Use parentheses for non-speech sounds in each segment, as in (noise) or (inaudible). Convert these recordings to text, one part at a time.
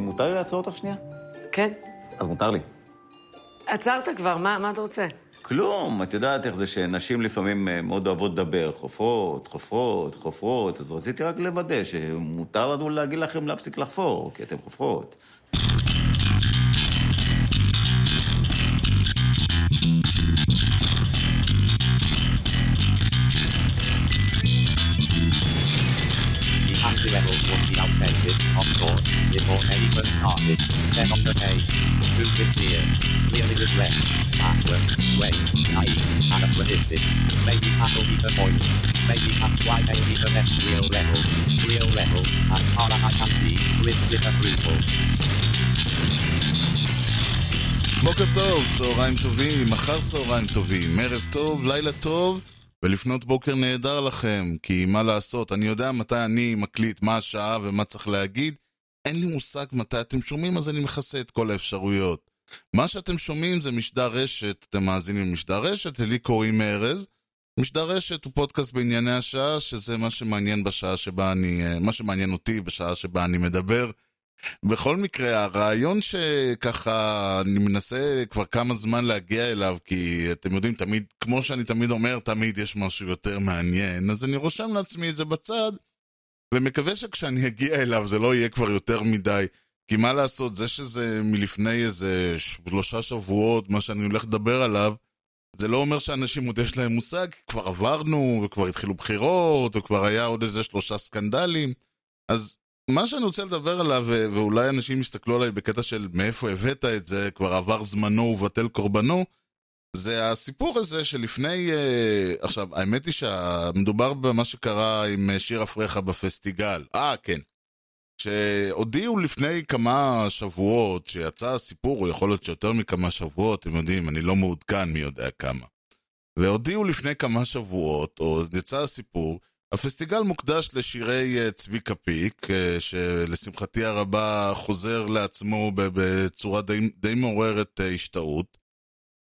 מותר לי לעצור אותך שנייה? כן. אז מותר לי. עצרת כבר, מה, מה אתה רוצה? כלום, את יודעת איך זה שנשים לפעמים אה, מאוד אוהבות לדבר, חופרות, חופרות, חופרות, אז רציתי רק לוודא שמותר לנו להגיד לכם להפסיק לחפור, כי אתם חופרות. be outdated, of course, before they even started. Then on the page, too sincere, clearly regret, backward, wait, naive, anachronistic. Maybe that'll be the point. Maybe that's why they be the best real level, real level, as far as I can see, with disapproval. בוקר טוב, צהריים טובים, אחר צהריים טובים, ערב טוב, לילה טוב, ולפנות בוקר נהדר לכם, כי מה לעשות, אני יודע מתי אני מקליט, מה השעה ומה צריך להגיד, אין לי מושג מתי אתם שומעים, אז אני מכסה את כל האפשרויות. מה שאתם שומעים זה משדר רשת, אתם מאזינים למשדר רשת, לי קוראים ארז. משדר רשת הוא פודקאסט בענייני השעה, שזה מה שמעניין בשעה שבה אני, אה, מה שמעניין אותי בשעה שבה אני מדבר. בכל מקרה, הרעיון שככה אני מנסה כבר כמה זמן להגיע אליו, כי אתם יודעים, תמיד, כמו שאני תמיד אומר, תמיד יש משהו יותר מעניין, אז אני רושם לעצמי את זה בצד, ומקווה שכשאני אגיע אליו זה לא יהיה כבר יותר מדי. כי מה לעשות, זה שזה מלפני איזה שלושה שבועות, מה שאני הולך לדבר עליו, זה לא אומר שאנשים עוד יש להם מושג, כבר עברנו, וכבר התחילו בחירות, וכבר היה עוד איזה שלושה סקנדלים. אז מה שאני רוצה לדבר עליו, ו- ואולי אנשים יסתכלו עליי בקטע של מאיפה הבאת את זה, כבר עבר זמנו ובטל קורבנו, זה הסיפור הזה שלפני... Uh, עכשיו, האמת היא שמדובר במה שקרה עם אה, שיר אפריך בפסטיגל. אה, כן. שהודיעו לפני כמה שבועות שיצא הסיפור, או יכול להיות שיותר מכמה שבועות, אתם יודעים, אני לא מעודכן מי יודע כמה. והודיעו לפני כמה שבועות, או יצא הסיפור, הפסטיגל מוקדש לשירי אה, צביקה פיק, אה, שלשמחתי הרבה חוזר לעצמו בצורה די, די מעוררת אה, השתאות.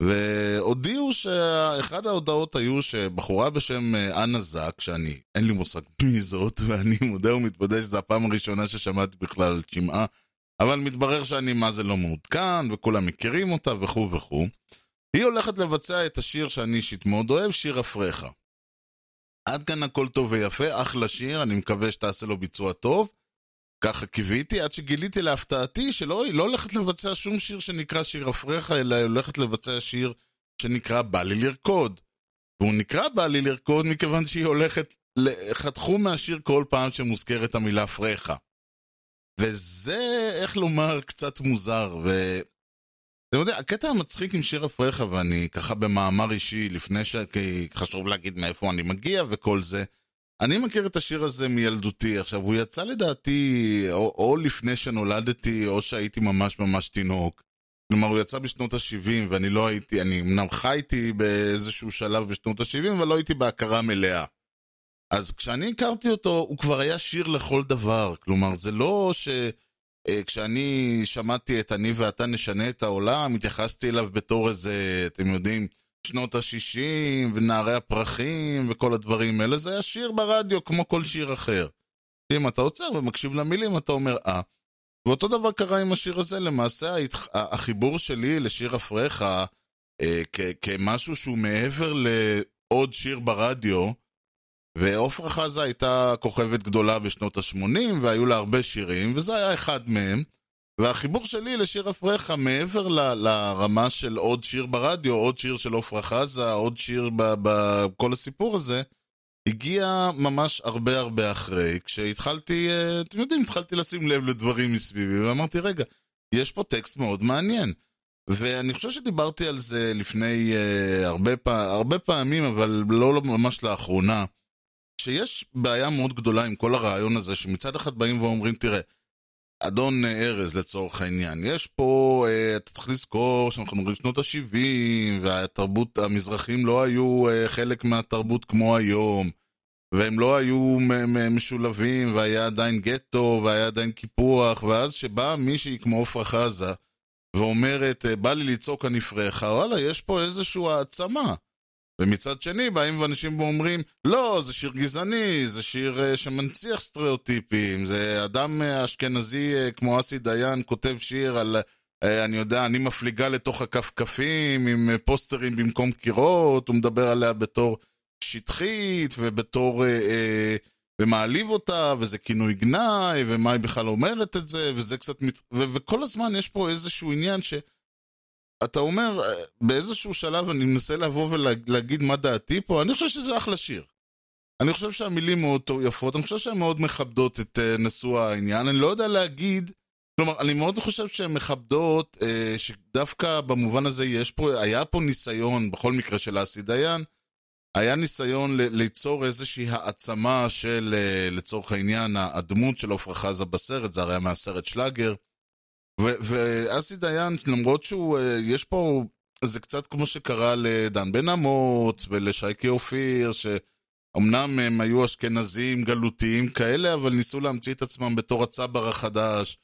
והודיעו שאחד ההודעות היו שבחורה בשם אנה זק, שאני, אין לי מושג מי זאת, (laughs) ואני מודה ומתוודה שזו הפעם הראשונה ששמעתי בכלל את שמעה, אבל מתברר שאני מה זה לא מעודכן, וכולם מכירים אותה וכו' וכו'. היא הולכת לבצע את השיר שאני אישית מאוד אוהב, שיר אפריך. עד כאן הכל טוב ויפה, אחלה שיר, אני מקווה שתעשה לו ביצוע טוב. ככה קיוויתי, עד שגיליתי להפתעתי שלא, היא לא הולכת לבצע שום שיר שנקרא שיר אפריך, אלא היא הולכת לבצע שיר שנקרא בא לי לרקוד. והוא נקרא בא לי לרקוד מכיוון שהיא הולכת, חתכו מהשיר כל פעם שמוזכרת המילה אפריך. וזה, איך לומר, קצת מוזר, ו... אתה יודע, הקטע המצחיק עם שיר אפריך, ואני ככה במאמר אישי, לפני ש... כי חשוב להגיד מאיפה אני מגיע וכל זה, אני מכיר את השיר הזה מילדותי. עכשיו, הוא יצא לדעתי או, או לפני שנולדתי, או שהייתי ממש ממש תינוק. כלומר, הוא יצא בשנות ה-70, ואני לא הייתי, אני אמנם חייתי באיזשהו שלב בשנות ה-70, אבל לא הייתי בהכרה מלאה. אז כשאני הכרתי אותו, הוא כבר היה שיר לכל דבר. כלומר, זה לא ש... אה, כשאני שמעתי את אני ואתה נשנה את העולם, התייחסתי אליו בתור איזה, אתם יודעים, שנות ה-60 ונערי הפרחים וכל הדברים האלה, זה היה שיר ברדיו כמו כל שיר אחר. אם אתה עוצר ומקשיב למילים, אתה אומר אה. ואותו דבר קרה עם השיר הזה, למעשה החיבור שלי לשיר אפריך אה, כמשהו שהוא מעבר לעוד שיר ברדיו, ועופרה חזה הייתה כוכבת גדולה בשנות ה-80, והיו לה הרבה שירים, וזה היה אחד מהם. והחיבור שלי לשיר אפריך, מעבר ל- לרמה של עוד שיר ברדיו, עוד שיר של עופרה חזה, עוד שיר בכל הסיפור הזה, הגיע ממש הרבה הרבה אחרי, כשהתחלתי, אה, אתם יודעים, התחלתי לשים לב לדברים מסביבי, ואמרתי, רגע, יש פה טקסט מאוד מעניין. ואני חושב שדיברתי על זה לפני uh, הרבה, פע... הרבה פעמים, אבל לא ממש לאחרונה. שיש בעיה מאוד גדולה עם כל הרעיון הזה, שמצד אחד באים ואומרים, תראה, אדון ארז לצורך העניין, יש פה, אה, אתה צריך לזכור שאנחנו מדברים שנות ה-70, והתרבות, המזרחים לא היו אה, חלק מהתרבות כמו היום, והם לא היו משולבים, והיה עדיין גטו, והיה עדיין קיפוח, ואז שבאה מישהי כמו עפרה חזה, ואומרת, בא לי לצעוק הנפרחה, וואלה, יש פה איזושהי העצמה. ומצד שני באים אנשים ואומרים, לא, זה שיר גזעני, זה שיר אה, שמנציח סטריאוטיפים, זה אדם אה, אשכנזי אה, כמו אסי דיין כותב שיר על, אה, אני יודע, אני מפליגה לתוך הכפכפים עם אה, פוסטרים במקום קירות, הוא מדבר עליה בתור שטחית ובתור... אה, אה, ומעליב אותה, וזה כינוי גנאי, ומה היא בכלל אומרת את זה, וזה קצת... מת... ו- וכל הזמן יש פה איזשהו עניין ש... אתה אומר, אה, באיזשהו שלב אני מנסה לבוא ולהגיד מה דעתי פה, אני חושב שזה אחלה שיר. אני חושב שהמילים מאוד יפות, אני חושב שהן מאוד מכבדות את uh, נשוא העניין, אני לא יודע להגיד, כלומר, אני מאוד חושב שהן מכבדות, uh, שדווקא במובן הזה יש פה, היה פה ניסיון, בכל מקרה של אסי דיין, היה ניסיון ליצור איזושהי העצמה של, לצורך העניין, הדמות של עפרה חזה בסרט, זה הרי היה מהסרט שלאגר. ואסי דיין, למרות שהוא, אה, יש פה, זה קצת כמו שקרה לדן בן אמוץ ולשייקי אופיר, שאומנם הם היו אשכנזים גלותיים כאלה, אבל ניסו להמציא את עצמם בתור הצבר החדש.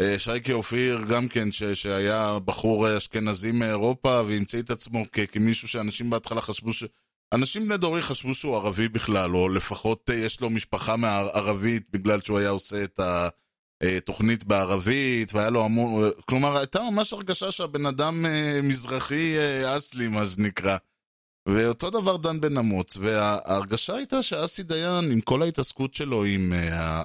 אה, שייקי אופיר גם כן, ש- שהיה בחור אשכנזי מאירופה, והמציא את עצמו כ- כמישהו שאנשים בהתחלה חשבו ש... אנשים בני דורי חשבו שהוא ערבי בכלל, או לפחות אה, יש לו משפחה מערבית בגלל שהוא היה עושה את ה... אה, תוכנית בערבית, והיה לו המון... כלומר, הייתה ממש הרגשה שהבן אדם אה, מזרחי אה, אסלי, מה שנקרא. ואותו דבר דן בן אמוץ, וההרגשה הייתה שאסי דיין, עם כל ההתעסקות שלו עם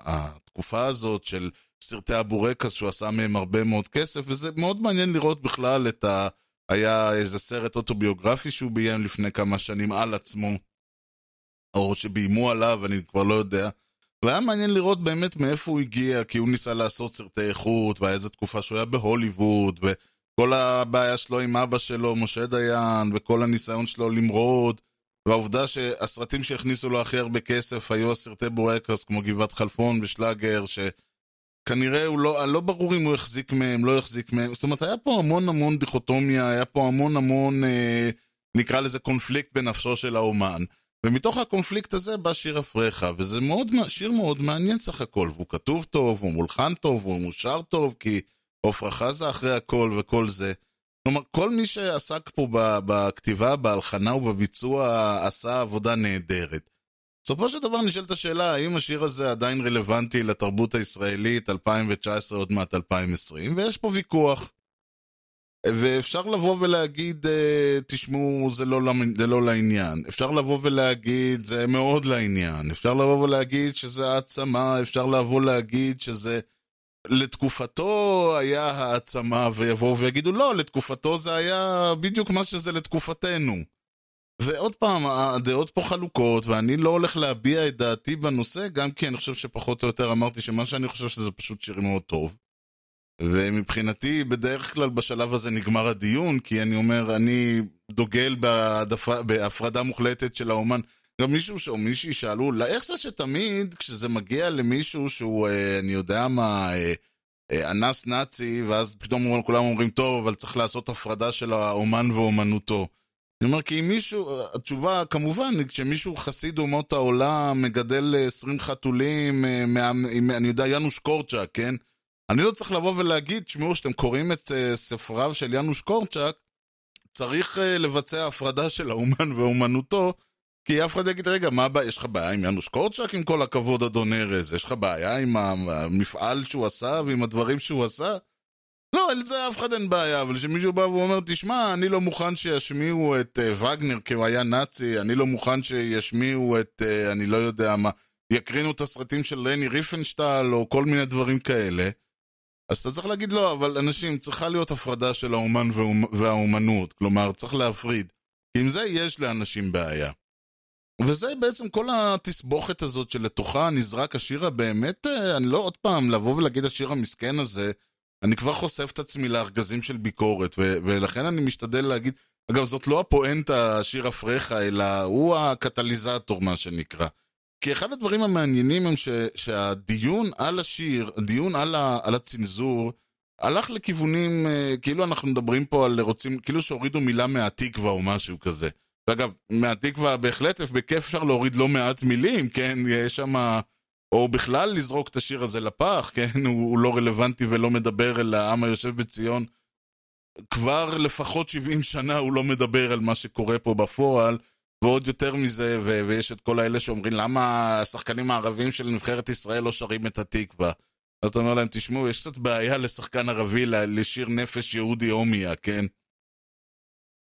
התקופה הזאת של סרטי הבורקס, שהוא עשה מהם הרבה מאוד כסף, וזה מאוד מעניין לראות בכלל את ה... היה איזה סרט אוטוביוגרפי שהוא ביים לפני כמה שנים על עצמו, או שביימו עליו, אני כבר לא יודע. והיה מעניין לראות באמת מאיפה הוא הגיע, כי הוא ניסה לעשות סרטי איכות, והיה איזו תקופה שהוא היה בהוליווד, וכל הבעיה שלו עם אבא שלו, משה דיין, וכל הניסיון שלו למרוד, והעובדה שהסרטים שהכניסו לו הכי הרבה כסף היו הסרטי בורקס, כמו גבעת חלפון ושלאגר, שכנראה הוא לא, לא ברור אם הוא החזיק מהם, לא החזיק מהם, זאת אומרת, היה פה המון המון דיכוטומיה, היה פה המון המון, אה, נקרא לזה קונפליקט בנפשו של האומן. ומתוך הקונפליקט הזה בא שיר אפריך, וזה מאוד, שיר מאוד מעניין סך הכל, והוא כתוב טוב, הוא מולחן טוב, הוא מושר טוב, כי עפרה חזה אחרי הכל וכל זה. כלומר, כל מי שעסק פה בכתיבה, בהלחנה ובביצוע, עשה עבודה נהדרת. בסופו של דבר נשאלת השאלה, האם השיר הזה עדיין רלוונטי לתרבות הישראלית 2019, עוד מעט 2020, ויש פה ויכוח. ואפשר לבוא ולהגיד, אה, תשמעו, זה לא, זה לא לעניין. אפשר לבוא ולהגיד, זה מאוד לעניין. אפשר לבוא ולהגיד שזה העצמה, אפשר לבוא להגיד שזה... לתקופתו היה העצמה, ויבואו ויגידו, לא, לתקופתו זה היה בדיוק מה שזה לתקופתנו. ועוד פעם, הדעות פה חלוקות, ואני לא הולך להביע את דעתי בנושא, גם כי אני חושב שפחות או יותר אמרתי שמה שאני חושב שזה פשוט שיר מאוד טוב. ומבחינתי, בדרך כלל בשלב הזה נגמר הדיון, כי אני אומר, אני דוגל בהעדפה, בהפרדה מוחלטת של האומן. גם מישהו או מישהי שאלו, "לא, איך זה שתמיד כשזה מגיע למישהו שהוא, אה, אני יודע מה, אה, אה, אנס נאצי, ואז פתאום כולם אומרים, טוב, אבל צריך לעשות הפרדה של האומן ואומנותו. אני אומר, כי אם מישהו, התשובה, כמובן, כשמישהו חסיד אומות העולם, מגדל אה, 20 חתולים, אה, מה, אני יודע, יאנוש קורצ'אק, כן? אני לא צריך לבוא ולהגיד, תשמעו, כשאתם קוראים את uh, ספריו של יאנוש קורצ'אק, צריך uh, לבצע הפרדה של האומן ואומנותו, כי אף אחד יגיד, רגע, מה הבעיה? יש לך בעיה עם יאנוש קורצ'אק, עם כל הכבוד, אדון ארז? יש לך בעיה עם המפעל שהוא עשה ועם הדברים שהוא עשה? לא, על זה אף אחד אין בעיה, אבל כשמישהו בא ואומר, תשמע, אני לא מוכן שישמיעו את uh, וגנר כי הוא היה נאצי, אני לא מוכן שישמיעו את, uh, אני לא יודע מה, יקרינו את הסרטים של לני ריפנשטל או כל מיני דברים כאלה. אז אתה צריך להגיד לא, אבל אנשים, צריכה להיות הפרדה של האומן והאומנות, כלומר, צריך להפריד. עם זה יש לאנשים בעיה. וזה בעצם כל התסבוכת הזאת שלתוכה נזרק השיר הבאמת, אני לא עוד פעם לבוא ולהגיד השיר המסכן הזה, אני כבר חושף את עצמי לארגזים של ביקורת, ו- ולכן אני משתדל להגיד, אגב, זאת לא הפואנטה, השיר אפריך, אלא הוא הקטליזטור, מה שנקרא. כי אחד הדברים המעניינים הם ש, שהדיון על השיר, הדיון על, ה, על הצנזור, הלך לכיוונים, כאילו אנחנו מדברים פה על רוצים, כאילו שהורידו מילה מהתקווה או משהו כזה. ואגב, מהתקווה בהחלט, בכיף אפשר להוריד לא מעט מילים, כן? יש שם... או בכלל לזרוק את השיר הזה לפח, כן? הוא, הוא לא רלוונטי ולא מדבר אל העם היושב בציון. כבר לפחות 70 שנה הוא לא מדבר על מה שקורה פה בפועל. ועוד יותר מזה, ויש את כל האלה שאומרים למה השחקנים הערבים של נבחרת ישראל לא שרים את התקווה. אז אתה אומר להם, תשמעו, יש קצת בעיה לשחקן ערבי לשיר נפש יהודי הומיה, כן?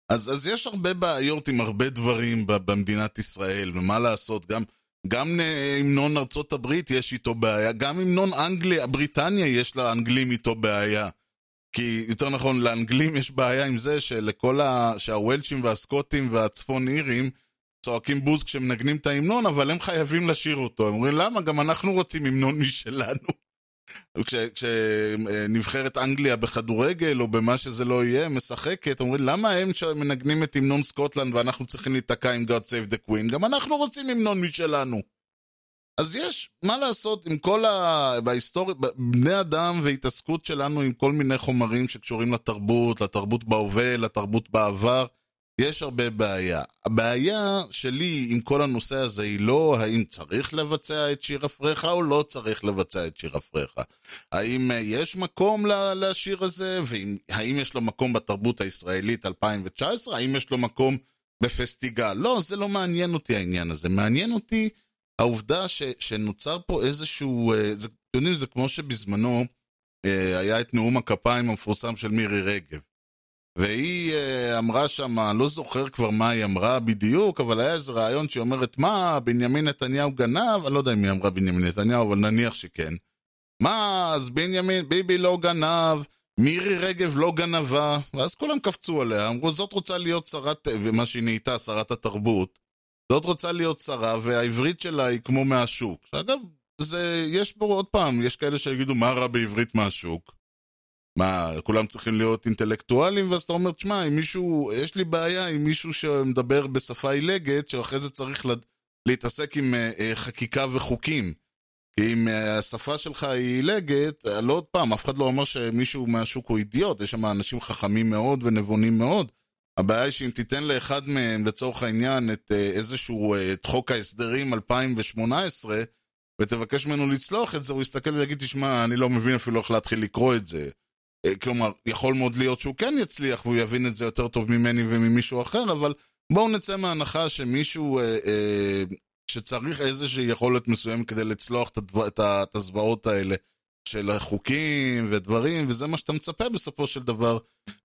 אז, אז יש הרבה בעיות עם הרבה דברים במדינת ישראל, ומה לעשות, גם, גם אה, המנון ארצות הברית יש איתו בעיה, גם המנון אנגליה, בריטניה יש לאנגלים איתו בעיה. כי יותר נכון, לאנגלים יש בעיה עם זה שלכל ה... שהוולצ'ים והסקוטים והצפון אירים צועקים בוז כשמנגנים את ההמנון, אבל הם חייבים לשיר אותו. הם אומרים, למה? גם אנחנו רוצים המנון משלנו. כשנבחרת אנגליה בכדורגל או במה שזה לא יהיה, משחקת, אומרים, למה הם מנגנים את המנון סקוטלנד ואנחנו צריכים להיתקע עם God Save the Queen? גם אנחנו רוצים המנון משלנו. אז יש, מה לעשות עם כל ה... בהיסטוריה, בני אדם והתעסקות שלנו עם כל מיני חומרים שקשורים לתרבות, לתרבות בהווה, לתרבות בעבר, יש הרבה בעיה. הבעיה שלי עם כל הנושא הזה היא לא האם צריך לבצע את שיר אפריך או לא צריך לבצע את שיר אפריך. האם יש מקום לשיר הזה, והאם יש לו מקום בתרבות הישראלית 2019, האם יש לו מקום בפסטיגל. לא, זה לא מעניין אותי העניין הזה. מעניין אותי העובדה ש, שנוצר פה איזשהו... זה, אתם יודעים, זה כמו שבזמנו היה את נאום הכפיים המפורסם של מירי רגב. והיא uh, אמרה שם, לא זוכר כבר מה היא אמרה בדיוק, אבל היה איזה רעיון שהיא אומרת, מה, בנימין נתניהו גנב? אני לא יודע אם היא אמרה בנימין נתניהו, אבל נניח שכן. מה, אז בנימין, ביבי לא גנב, מירי רגב לא גנבה, ואז כולם קפצו עליה, אמרו, זאת רוצה להיות שרת, ומה שהיא נהייתה, שרת התרבות, זאת רוצה להיות שרה, והעברית שלה היא כמו מהשוק. שאגב, זה, יש פה עוד פעם, יש כאלה שיגידו, מה רע בעברית מהשוק? מה, כולם צריכים להיות אינטלקטואלים? ואז אתה אומר, תשמע, אם מישהו, יש לי בעיה עם מישהו שמדבר בשפה עילגת, שאחרי זה צריך לד... להתעסק עם uh, uh, חקיקה וחוקים. כי אם uh, השפה שלך היא עילגת, לא עוד פעם, אף אחד לא אומר שמישהו מהשוק הוא אידיוט, יש שם אנשים חכמים מאוד ונבונים מאוד. הבעיה היא שאם תיתן לאחד מהם, לצורך העניין, את uh, איזשהו, uh, את חוק ההסדרים 2018, ותבקש ממנו לצלוח את זה, הוא יסתכל ויגיד, תשמע, אני לא מבין אפילו איך להתחיל לקרוא את זה. כלומר, יכול מאוד להיות שהוא כן יצליח והוא יבין את זה יותר טוב ממני וממישהו אחר, אבל בואו נצא מההנחה שמישהו אה, אה, שצריך איזושהי יכולת מסוימת כדי לצלוח את הזוועות האלה של החוקים ודברים, וזה מה שאתה מצפה בסופו של דבר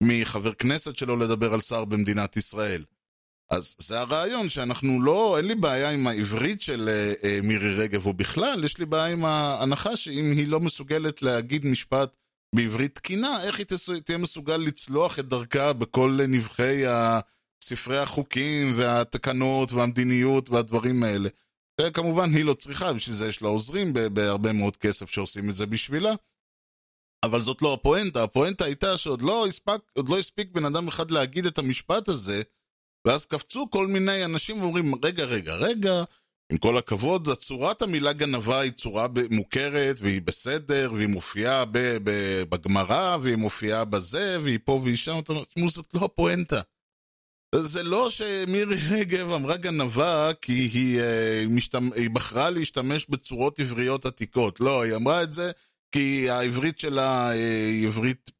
מחבר כנסת שלו לדבר על שר במדינת ישראל. אז זה הרעיון שאנחנו לא, אין לי בעיה עם העברית של אה, אה, מירי רגב או בכלל, יש לי בעיה עם ההנחה שאם היא לא מסוגלת להגיד משפט בעברית תקינה, איך היא תהיה מסוגל לצלוח את דרכה בכל נבחי ספרי החוקים והתקנות והמדיניות והדברים האלה. וכמובן היא לא צריכה, בשביל זה יש לה עוזרים בהרבה מאוד כסף שעושים את זה בשבילה. אבל זאת לא הפואנטה, הפואנטה הייתה שעוד לא הספק, לא הספיק בן אדם אחד להגיד את המשפט הזה, ואז קפצו כל מיני אנשים ואומרים, רגע, רגע, רגע, עם כל הכבוד, צורת המילה גנבה היא צורה מוכרת, והיא בסדר, והיא מופיעה בגמרא, והיא מופיעה בזה, והיא פה והיא שם, זאת לא הפואנטה. זה לא שמירי (laughs) רגב אמרה גנבה כי היא, אה, משתמ... היא בחרה להשתמש בצורות עבריות עתיקות. לא, היא אמרה את זה כי העברית שלה אה, היא עברית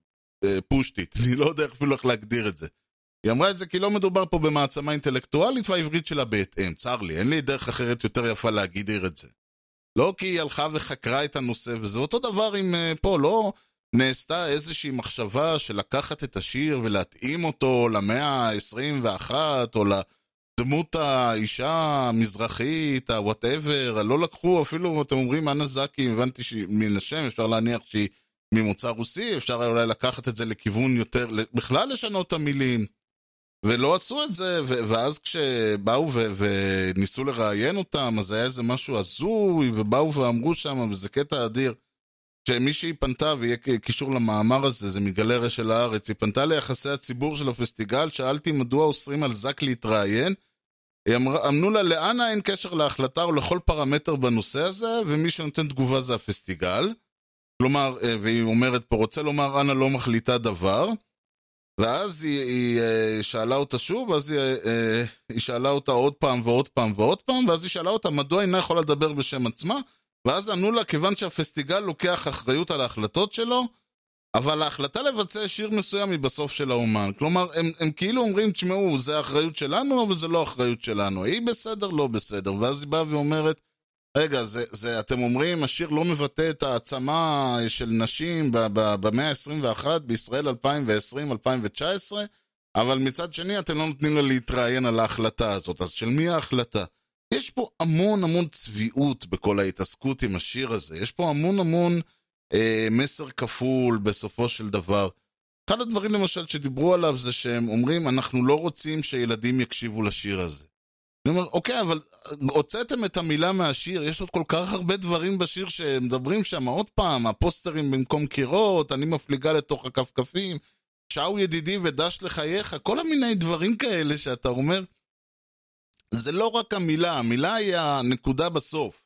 אה, פושטית. (laughs) אני לא יודע אפילו איך להגדיר את זה. היא אמרה את זה כי לא מדובר פה במעצמה אינטלקטואלית והעברית שלה בהתאם, צר לי, אין לי דרך אחרת יותר יפה להגדיר את זה. לא כי היא הלכה וחקרה את הנושא, וזה אותו דבר עם פה, לא נעשתה איזושהי מחשבה של לקחת את השיר ולהתאים אותו למאה ה-21, או לדמות האישה המזרחית, ה-whatever, לא לקחו אפילו, אתם אומרים, אנה זקי, הבנתי שמן השם, אפשר להניח שהיא ממוצא רוסי, אפשר אולי לקחת את זה לכיוון יותר, בכלל לשנות את המילים. ולא עשו את זה, ואז כשבאו וניסו לראיין אותם, אז היה איזה משהו הזוי, ובאו ואמרו שם, וזה קטע אדיר, שמישהי פנתה, ויהיה קישור למאמר הזה, זה מגלריה של הארץ, היא פנתה ליחסי הציבור של הפסטיגל, שאלתי מדוע אוסרים על זק להתראיין, אמרו לה, לאנה אין קשר להחלטה או לכל פרמטר בנושא הזה, ומי שנותן תגובה זה הפסטיגל. כלומר, והיא אומרת פה, רוצה לומר, אנה לא מחליטה דבר. ואז היא, היא שאלה אותה שוב, ואז היא, היא שאלה אותה עוד פעם ועוד פעם ועוד פעם, ואז היא שאלה אותה מדוע אינה יכולה לדבר בשם עצמה, ואז ענו לה, כיוון שהפסטיגל לוקח אחריות על ההחלטות שלו, אבל ההחלטה לבצע שיר מסוים היא בסוף של האומן. כלומר, הם, הם כאילו אומרים, תשמעו, זה האחריות שלנו, אבל זה לא האחריות שלנו. היא בסדר, לא בסדר. ואז היא באה ואומרת, רגע, זה, זה, אתם אומרים, השיר לא מבטא את העצמה של נשים במאה ה-21 בישראל 2020-2019, אבל מצד שני אתם לא נותנים לה להתראיין על ההחלטה הזאת. אז של מי ההחלטה? יש פה המון המון צביעות בכל ההתעסקות עם השיר הזה. יש פה המון המון אה, מסר כפול בסופו של דבר. אחד הדברים למשל שדיברו עליו זה שהם אומרים, אנחנו לא רוצים שילדים יקשיבו לשיר הזה. אני אומר, אוקיי, אבל הוצאתם את המילה מהשיר, יש עוד כל כך הרבה דברים בשיר שמדברים שם, עוד פעם, הפוסטרים במקום קירות, אני מפליגה לתוך הכפכפים, שאו ידידי ודש לחייך, כל המיני דברים כאלה שאתה אומר, זה לא רק המילה, המילה היא הנקודה בסוף.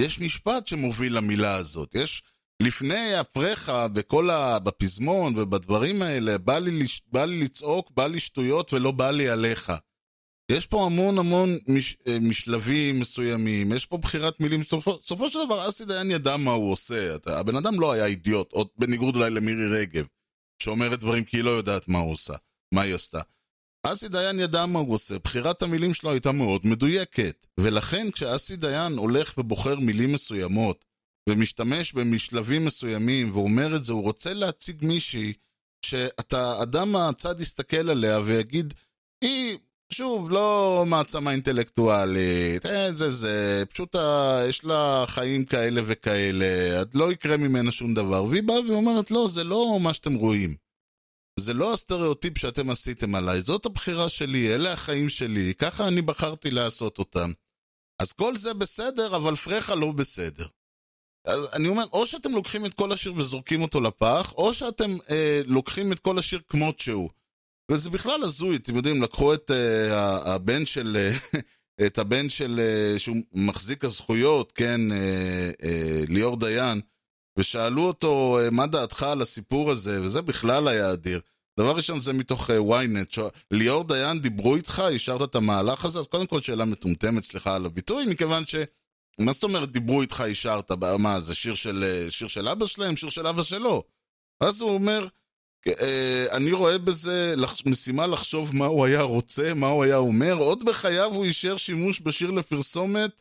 יש משפט שמוביל למילה הזאת, יש... לפני הפרחה, בכל ה... בפזמון ובדברים האלה, בא לי. בא לי לצעוק, בא לי שטויות ולא בא לי עליך. יש פה המון המון מש... אה, משלבים מסוימים, יש פה בחירת מילים. סופו של דבר, אסי דיין ידע מה הוא עושה. אתה... הבן אדם לא היה אידיוט, עוד בניגוד אולי למירי רגב, שאומרת דברים כי היא לא יודעת מה הוא עושה, מה היא עשתה. אסי דיין ידע מה הוא עושה, בחירת המילים שלו הייתה מאוד מדויקת. ולכן כשאסי דיין הולך ובוחר מילים מסוימות, ומשתמש במשלבים מסוימים, ואומר את זה, הוא רוצה להציג מישהי שאתה, אדם מהצד יסתכל עליה ויגיד, היא, שוב, לא מעצמה אינטלקטואלית, אה, זה זה, פשוט יש לה חיים כאלה וכאלה, לא יקרה ממנה שום דבר. והיא באה ואומרת, לא, זה לא מה שאתם רואים. זה לא הסטריאוטיפ שאתם עשיתם עליי, זאת הבחירה שלי, אלה החיים שלי, ככה אני בחרתי לעשות אותם. אז כל זה בסדר, אבל פרחה לא בסדר. אז אני אומר, או שאתם לוקחים את כל השיר וזורקים אותו לפח, או שאתם אה, לוקחים את כל השיר כמות שהוא. וזה בכלל הזוי, אתם יודעים, לקחו את אה, הבן של... אה, (laughs) את הבן של... אה, שהוא מחזיק הזכויות, כן, אה, אה, ליאור דיין, ושאלו אותו, אה, מה דעתך על הסיפור הזה, וזה בכלל היה אדיר. דבר ראשון, זה מתוך אה, ynet, ש... ליאור דיין, דיברו איתך, אישרת את המהלך הזה? אז קודם כל שאלה מטומטמת, סליחה על הביטוי, מכיוון ש... מה זאת אומרת דיברו איתך, אישרת? מה, זה שיר של, שיר של אבא שלהם? שיר של אבא שלו. אז הוא אומר, אה, אני רואה בזה משימה לחשוב מה הוא היה רוצה, מה הוא היה אומר. עוד בחייו הוא אישר שימוש בשיר לפרסומת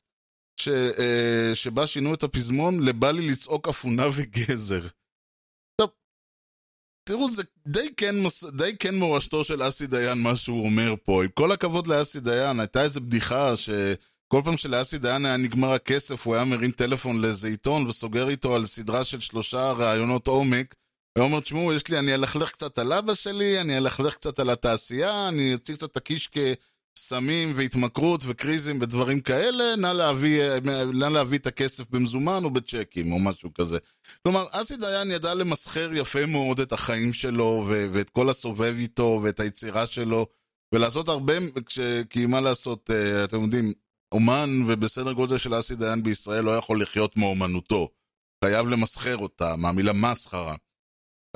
ש, אה, שבה שינו את הפזמון ל"בא לי לצעוק אפונה וגזר". טוב, תראו, זה די כן, די כן מורשתו של אסי דיין, מה שהוא אומר פה. עם כל הכבוד לאסי דיין, הייתה איזו בדיחה ש... כל פעם שלאסי דיין היה נגמר הכסף, הוא היה מרים טלפון לאיזה עיתון וסוגר איתו על סדרה של שלושה ראיונות עומק. הוא אומר, תשמעו, יש לי, אני אלכלך קצת על אבא שלי, אני אלכלך קצת על התעשייה, אני אוציא קצת את הקיש כסמים והתמכרות וקריזים ודברים כאלה, נא להביא, נא להביא את הכסף במזומן או בצ'קים או משהו כזה. כלומר, אסי דיין ידע למסחר יפה מאוד את החיים שלו ו- ואת כל הסובב איתו ואת היצירה שלו. ולעשות הרבה, כש... כי מה לעשות, אה, אתם יודעים, אומן ובסדר גודל של אסי דיין בישראל לא יכול לחיות מאומנותו. חייב למסחר אותה, מהמילה מסחרה.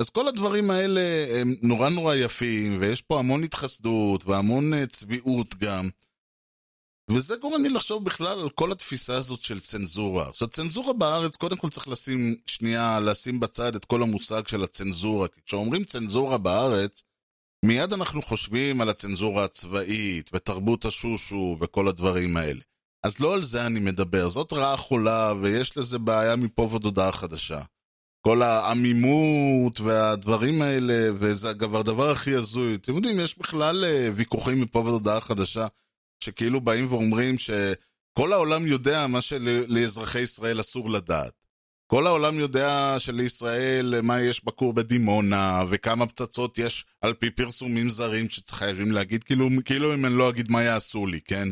אז כל הדברים האלה הם נורא נורא יפים, ויש פה המון התחסדות והמון אה, צביעות גם. וזה גורם לי לחשוב בכלל על כל התפיסה הזאת של צנזורה. עכשיו, צנזורה בארץ, קודם כל צריך לשים שנייה, לשים בצד את כל המושג של הצנזורה. כי כשאומרים צנזורה בארץ, מיד אנחנו חושבים על הצנזורה הצבאית, ותרבות השושו, וכל הדברים האלה. אז לא על זה אני מדבר, זאת רעה חולה, ויש לזה בעיה מפה ועד הודעה חדשה. כל העמימות והדברים האלה, וזה אגב הדבר הכי הזוי. אתם יודעים, יש בכלל אה, ויכוחים מפה ועד הודעה חדשה, שכאילו באים ואומרים שכל העולם יודע מה שלאזרחי ישראל אסור לדעת. כל העולם יודע שלישראל מה יש בכור בדימונה, וכמה פצצות יש על פי פרסומים זרים שחייבים להגיד, כאילו, כאילו אם אני לא אגיד מה יעשו לי, כן?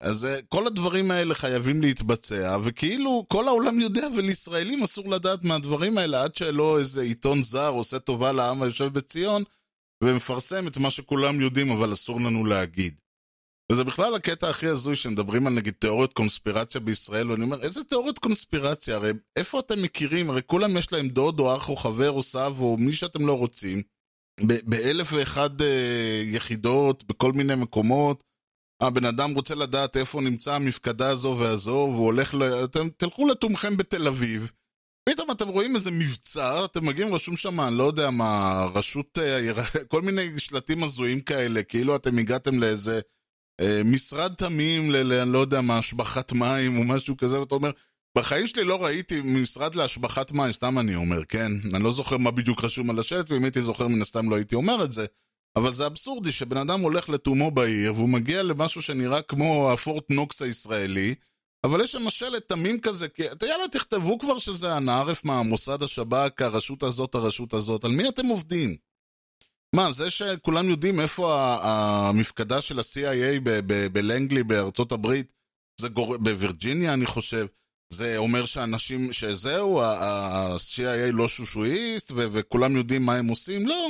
אז אה, כל הדברים האלה חייבים להתבצע, וכאילו כל העולם יודע, ולישראלים אסור לדעת מהדברים האלה עד שלא איזה עיתון זר עושה טובה לעם היושב בציון, ומפרסם את מה שכולם יודעים, אבל אסור לנו להגיד. וזה בכלל הקטע הכי הזוי שמדברים על נגיד תיאוריות קונספירציה בישראל, ואני אומר, איזה תיאוריות קונספירציה? הרי איפה אתם מכירים? הרי כולם יש להם דוד או אח או חבר או סב או מי שאתם לא רוצים, באלף ואחד אה, יחידות, בכל מיני מקומות. הבן אדם רוצה לדעת איפה נמצא המפקדה הזו והזו, והוא הולך ל... אתם תלכו לתומכם בתל אביב, פתאום אתם רואים איזה מבצע, אתם מגיעים, רשום שם, אני לא יודע מה, רשות, אה, (laughs) כל מיני שלטים הזויים כאלה, כאילו אתם הגעתם לאיזה אה, משרד תמים, ל, אני לא יודע מה, השבחת מים או משהו כזה, ואתה אומר, בחיים שלי לא ראיתי משרד להשבחת מים, סתם אני אומר, כן? אני לא זוכר מה בדיוק רשום על השלט, ואם הייתי זוכר מן הסתם לא הייתי אומר את זה. אבל זה אבסורדי שבן אדם הולך לתומו בעיר, והוא מגיע למשהו שנראה כמו הפורט נוקס הישראלי, אבל יש שם שלט תמים כזה, כי יאללה, תכתבו כבר שזה אנא ערף מה, המוסד, השב"כ, הרשות הזאת, הרשות הזאת, על מי אתם עובדים? מה, זה שכולם יודעים איפה המפקדה של ה-CIA בלנגלי בארצות הברית, זה גור... בווירג'יניה אני חושב, זה אומר שאנשים, שזהו, ה-CIA לא שושואיסט וכולם יודעים מה הם עושים? לא.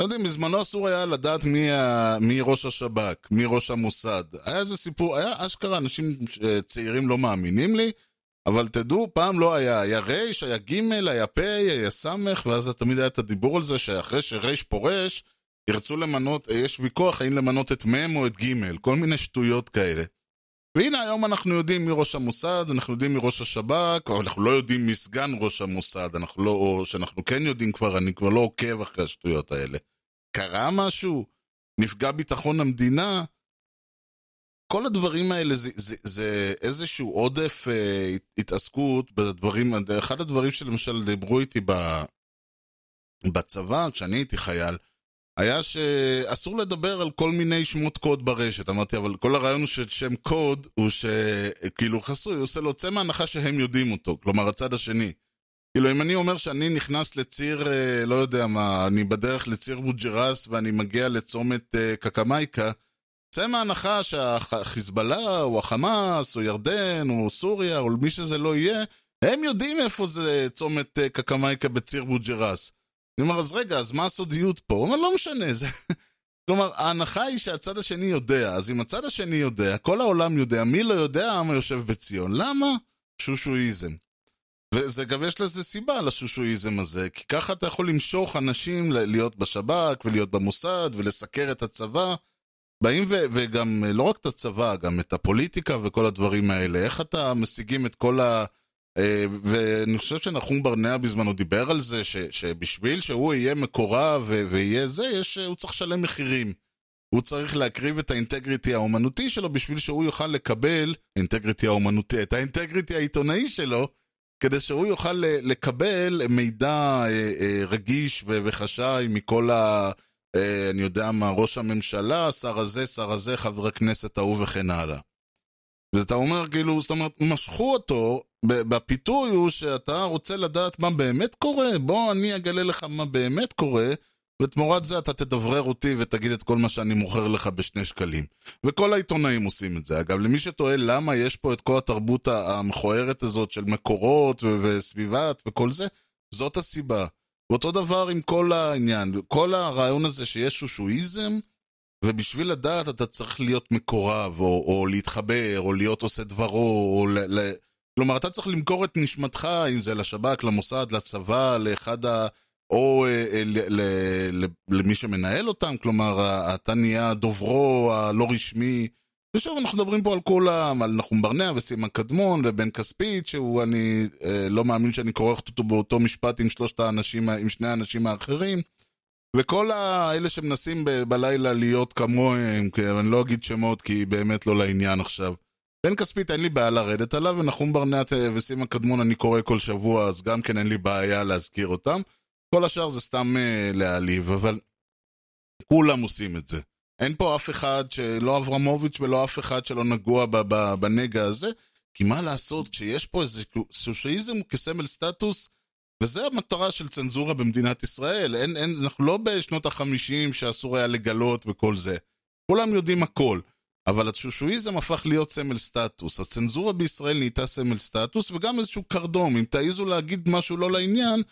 אתם יודעים, בזמנו אסור היה לדעת מי, ה... מי ראש השב"כ, מי ראש המוסד. היה איזה סיפור, היה אשכרה, אנשים צעירים לא מאמינים לי, אבל תדעו, פעם לא היה, היה רייש, היה גימל, היה פ', היה סמך, ואז תמיד היה את הדיבור על זה שאחרי שרייש פורש, ירצו למנות, יש ויכוח האם למנות את מ' או את ג', כל מיני שטויות כאלה. והנה היום אנחנו יודעים מי ראש המוסד, אנחנו יודעים מי ראש השב"כ, אבל אנחנו לא יודעים מי סגן ראש המוסד, אנחנו לא, או שאנחנו כן יודעים כבר, אני כבר לא עוקב אחרי השטויות האלה. קרה משהו? נפגע ביטחון המדינה? כל הדברים האלה זה, זה, זה איזשהו עודף אה, התעסקות בדברים, אחד הדברים שלמשל דיברו איתי ב, בצבא, כשאני הייתי חייל, היה שאסור לדבר על כל מיני שמות קוד ברשת. אמרתי, אבל כל הרעיון הוא ששם קוד הוא שכאילו חסוי, הוא עושה לו, צא מהנחה שהם יודעים אותו, כלומר הצד השני. כאילו, אם אני אומר שאני נכנס לציר, אה, לא יודע מה, אני בדרך לציר בוג'רס ואני מגיע לצומת אה, קקמייקה, צא מההנחה שהחיזבאללה, או החמאס, או ירדן, או סוריה, או מי שזה לא יהיה, הם יודעים איפה זה צומת אה, קקמייקה בציר בוג'רס. אני אומר, אז רגע, אז מה הסודיות פה? הוא אומר, לא משנה, זה... (laughs) כלומר, ההנחה היא שהצד השני יודע, אז אם הצד השני יודע, כל העולם יודע, מי לא יודע, העם היושב בציון. למה? שושואיזם. וזה גם יש לזה סיבה לשושואיזם הזה, כי ככה אתה יכול למשוך אנשים להיות בשב"כ ולהיות במוסד ולסקר את הצבא. באים ו- וגם לא רק את הצבא, גם את הפוליטיקה וכל הדברים האלה. איך אתה משיגים את כל ה... אה, ואני חושב שנחום ברנע בזמנו דיבר על זה, ש, שבשביל שהוא יהיה מקורב ויהיה זה, יש, הוא צריך לשלם מחירים. הוא צריך להקריב את האינטגריטי האומנותי שלו בשביל שהוא יוכל לקבל, האינטגריטי האומנותי, את האינטגריטי העיתונאי שלו, כדי שהוא יוכל לקבל מידע אה, אה, רגיש וחשאי מכל ה... אני יודע מה, ראש הממשלה, שר הזה, שר הזה, חבר הכנסת ההוא וכן הלאה. ואתה אומר, כאילו, זאת אומרת, משכו אותו, בפיתוי הוא שאתה רוצה לדעת מה באמת קורה, בוא אני אגלה לך מה באמת קורה, ותמורת זה אתה תדברר אותי ותגיד את כל מה שאני מוכר לך בשני שקלים. וכל העיתונאים עושים את זה. אגב, למי שתוהה למה יש פה את כל התרבות המכוערת הזאת של מקורות וסביבת וכל זה, זאת הסיבה. ואותו דבר עם כל העניין, כל הרעיון הזה שיש שושואיזם, ובשביל לדעת אתה צריך להיות מקורב, או, או להתחבר, או להיות עושה דברו, או ל... ל... כלומר, אתה צריך למכור את נשמתך, אם זה לשב"כ, למוסד, לצבא, לאחד ה... או אה, אה, למי שמנהל אותם, כלומר, אתה נהיה דוברו הלא רשמי. ושוב, אנחנו מדברים פה על כולם, על נחום ברנע וסימה קדמון ובן כספית, שהוא, אני אה, לא מאמין שאני כורך אותו באותו משפט עם שלושת האנשים, עם שני האנשים האחרים. וכל האלה שמנסים בלילה להיות כמוהם, כי אני לא אגיד שמות כי באמת לא לעניין עכשיו. בן כספית אין לי בעיה לרדת עליו, ונחום ברנט וסימה קדמון אני קורא כל שבוע, אז גם כן אין לי בעיה להזכיר אותם. כל השאר זה סתם uh, להעליב, אבל כולם עושים את זה. אין פה אף אחד שלא אברמוביץ' ולא אף אחד שלא נגוע בנגע הזה, כי מה לעשות, כשיש פה איזה סושאיזם כסמל סטטוס, וזה המטרה של צנזורה במדינת ישראל. אין, אין, אנחנו לא בשנות החמישים שאסור היה לגלות וכל זה. כולם יודעים הכל. אבל השושואיזם הפך להיות סמל סטטוס. הצנזורה בישראל נהייתה סמל סטטוס, וגם איזשהו קרדום. אם תעיזו להגיד משהו לא לעניין,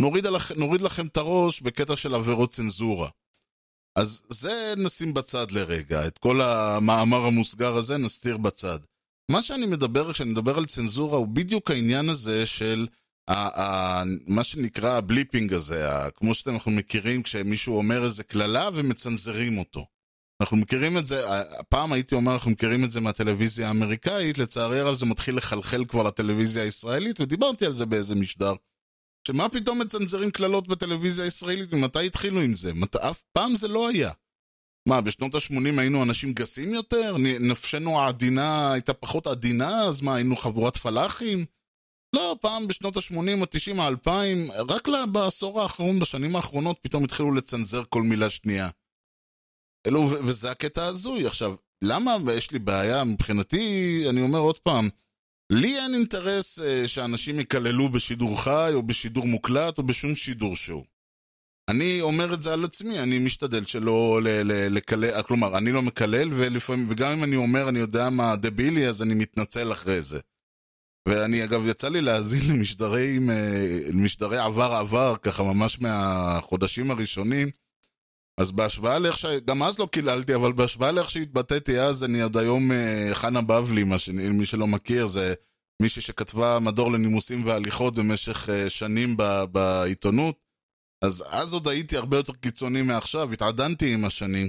נוריד, עליכ... נוריד לכם את הראש בקטע של עבירות צנזורה. אז זה נשים בצד לרגע. את כל המאמר המוסגר הזה נסתיר בצד. מה שאני מדבר, כשאני מדבר על צנזורה, הוא בדיוק העניין הזה של מה שנקרא הבליפינג הזה, כמו שאתם מכירים כשמישהו אומר איזה קללה ומצנזרים אותו. אנחנו מכירים את זה, פעם הייתי אומר, אנחנו מכירים את זה מהטלוויזיה האמריקאית, לצערי הרב זה מתחיל לחלחל כבר לטלוויזיה הישראלית, ודיברתי על זה באיזה משדר. שמה פתאום מצנזרים קללות בטלוויזיה הישראלית, ומתי התחילו עם זה? מת... אף פעם זה לא היה. מה, בשנות ה-80 היינו אנשים גסים יותר? נפשנו העדינה הייתה פחות עדינה? אז מה, היינו חבורת פלאחים? לא, פעם בשנות ה-80, ה-90, ה-2000, רק בעשור האחרון, בשנים האחרונות, פתאום התחילו לצנזר כל מילה שנייה. אלו, וזה הקטע הזוי. עכשיו, למה יש לי בעיה? מבחינתי, אני אומר עוד פעם, לי אין אינטרס אה, שאנשים יקללו בשידור חי, או בשידור מוקלט, או בשום שידור שהוא. אני אומר את זה על עצמי, אני משתדל שלא לקלל, כלומר, אני לא מקלל, ולפעמים, וגם אם אני אומר, אני יודע מה דבילי, אז אני מתנצל אחרי זה. ואני, אגב, יצא לי להאזין למשדרי, למשדרי עבר עבר, ככה ממש מהחודשים הראשונים, אז בהשוואה לאיך ש... גם אז לא קיללתי, אבל בהשוואה לאיך שהתבטאתי אז, אני עוד היום אה, חנה בבלי, ש... מי שלא מכיר, זה מישהי שכתבה מדור לנימוסים והליכות במשך אה, שנים ב... בעיתונות. אז אז עוד הייתי הרבה יותר קיצוני מעכשיו, התעדנתי עם השנים.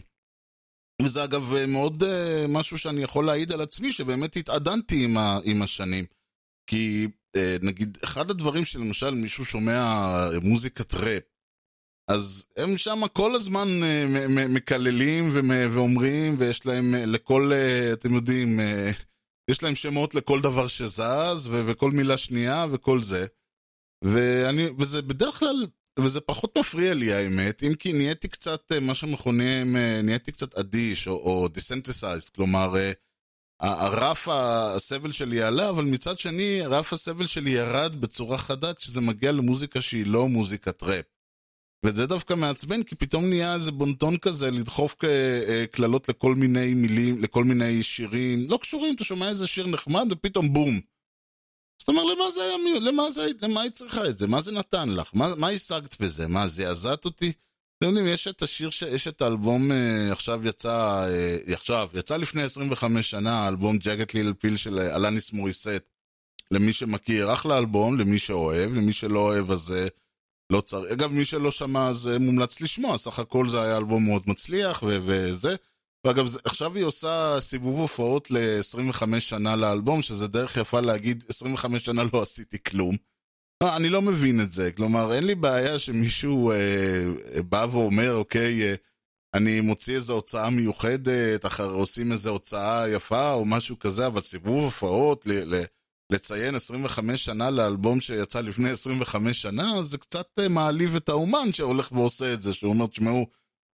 וזה אגב אה, מאוד משהו שאני יכול להעיד על עצמי, שבאמת התעדנתי עם, ה... עם השנים. כי נגיד, אחד הדברים שלמשל מישהו שומע מוזיקת ראפ, אז הם שם כל הזמן אה, מקללים ואומרים, ויש להם אה, לכל, אה, אתם יודעים, יש להם שמות לכל דבר שזז, וכל מילה שנייה וכל זה. ואני, וזה בדרך כלל, וזה פחות מפריע לי האמת, אם כי נהייתי קצת, מה שמכונה, נהייתי קצת אדיש, או, או desensitized, כלומר, הרף הסבל שלי עלה, אבל מצד שני, רף הסבל שלי ירד בצורה חדה כשזה מגיע למוזיקה שהיא לא מוזיקת ראפ. וזה דווקא מעצבן, כי פתאום נהיה איזה בונטון כזה לדחוף אה, קללות לכל מיני מילים, לכל מיני שירים, לא קשורים, אתה שומע איזה שיר נחמד ופתאום בום. אז אתה אומר, למה זה היה, למה זה, למה היא צריכה את זה? מה זה נתן לך? מה, מה השגת בזה? מה, זעזעת אותי? אתם יודעים, יש את השיר, ש... יש את האלבום, אה, עכשיו יצא, אה, עכשיו, יצא לפני 25 שנה, האלבום ג'אגט ליל פיל של אלניס מוריסט. למי שמכיר, אחלה אלבום, למי שאוהב, למי שלא אוהב אז... לא צריך, אגב, מי שלא שמע אז אה, מומלץ לשמוע, סך הכל זה היה אלבום מאוד מצליח ו- וזה. ואגב, זה, עכשיו היא עושה סיבוב הופעות ל-25 שנה לאלבום, שזה דרך יפה להגיד, 25 שנה לא עשיתי כלום. לא, אני לא מבין את זה, כלומר, אין לי בעיה שמישהו אה, בא ואומר, אוקיי, אה, אני מוציא איזו הוצאה מיוחדת, עושים איזו הוצאה יפה או משהו כזה, אבל סיבוב הופעות, ל- ל- לציין 25 שנה לאלבום שיצא לפני 25 שנה, זה קצת אה, מעליב את האומן שהולך ועושה את זה, שהוא אומר, תשמעו,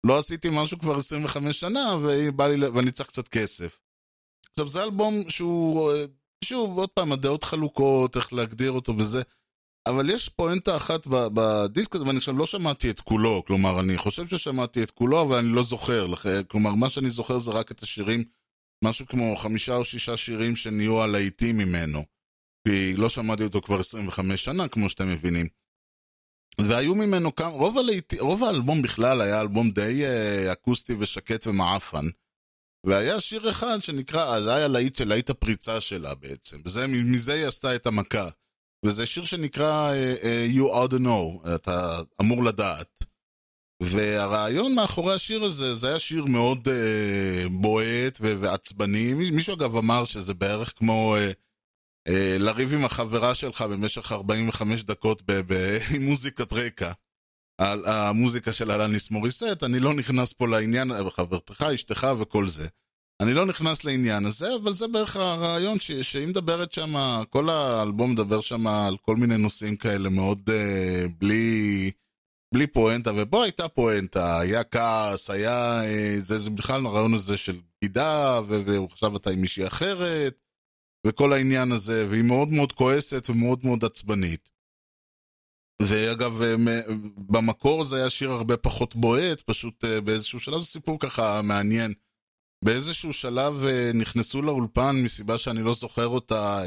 לא עשיתי משהו כבר 25 שנה, לי, ואני צריך קצת כסף. עכשיו, זה אלבום שהוא, אה, שוב, עוד פעם, הדעות חלוקות, איך להגדיר אותו וזה, אבל יש פואנטה אחת בדיסק הזה, ואני עכשיו לא שמעתי את כולו, כלומר, אני חושב ששמעתי את כולו, אבל אני לא זוכר, כלומר, מה שאני זוכר זה רק את השירים, משהו כמו חמישה או שישה שירים שנהיו הלהיטים ממנו. כי לא שמעתי אותו כבר 25 שנה, כמו שאתם מבינים. והיו ממנו כמה, רוב, הלהיט, רוב האלבום בכלל היה אלבום די uh, אקוסטי ושקט ומעפן. והיה שיר אחד שנקרא, זה היה להיט של להיט הפריצה שלה בעצם. וזה, מזה היא עשתה את המכה. וזה שיר שנקרא uh, uh, You Ought to Know, אתה אמור לדעת. והרעיון מאחורי השיר הזה, זה היה שיר מאוד uh, בועט ועצבני. מישהו אגב אמר שזה בערך כמו... Uh, אה, לריב עם החברה שלך במשך 45 דקות (laughs) עם מוזיקת רקע. על המוזיקה של אלניס מוריסט, אני לא נכנס פה לעניין, חברתך, אשתך וכל זה. אני לא נכנס לעניין הזה, אבל זה בערך הרעיון ש, שהיא מדברת שם, כל האלבום מדבר שם על כל מיני נושאים כאלה מאוד uh, בלי, בלי פואנטה, ופה הייתה פואנטה, היה כעס, היה, uh, זה, זה בכלל הרעיון הזה של בגידה, ועכשיו אתה עם מישהי אחרת, וכל העניין הזה, והיא מאוד מאוד כועסת ומאוד מאוד עצבנית. ואגב, אה, במקור זה היה שיר הרבה פחות בועט, פשוט אה, באיזשהו שלב זה סיפור ככה מעניין. באיזשהו שלב אה, נכנסו לאולפן, מסיבה שאני לא זוכר אותה,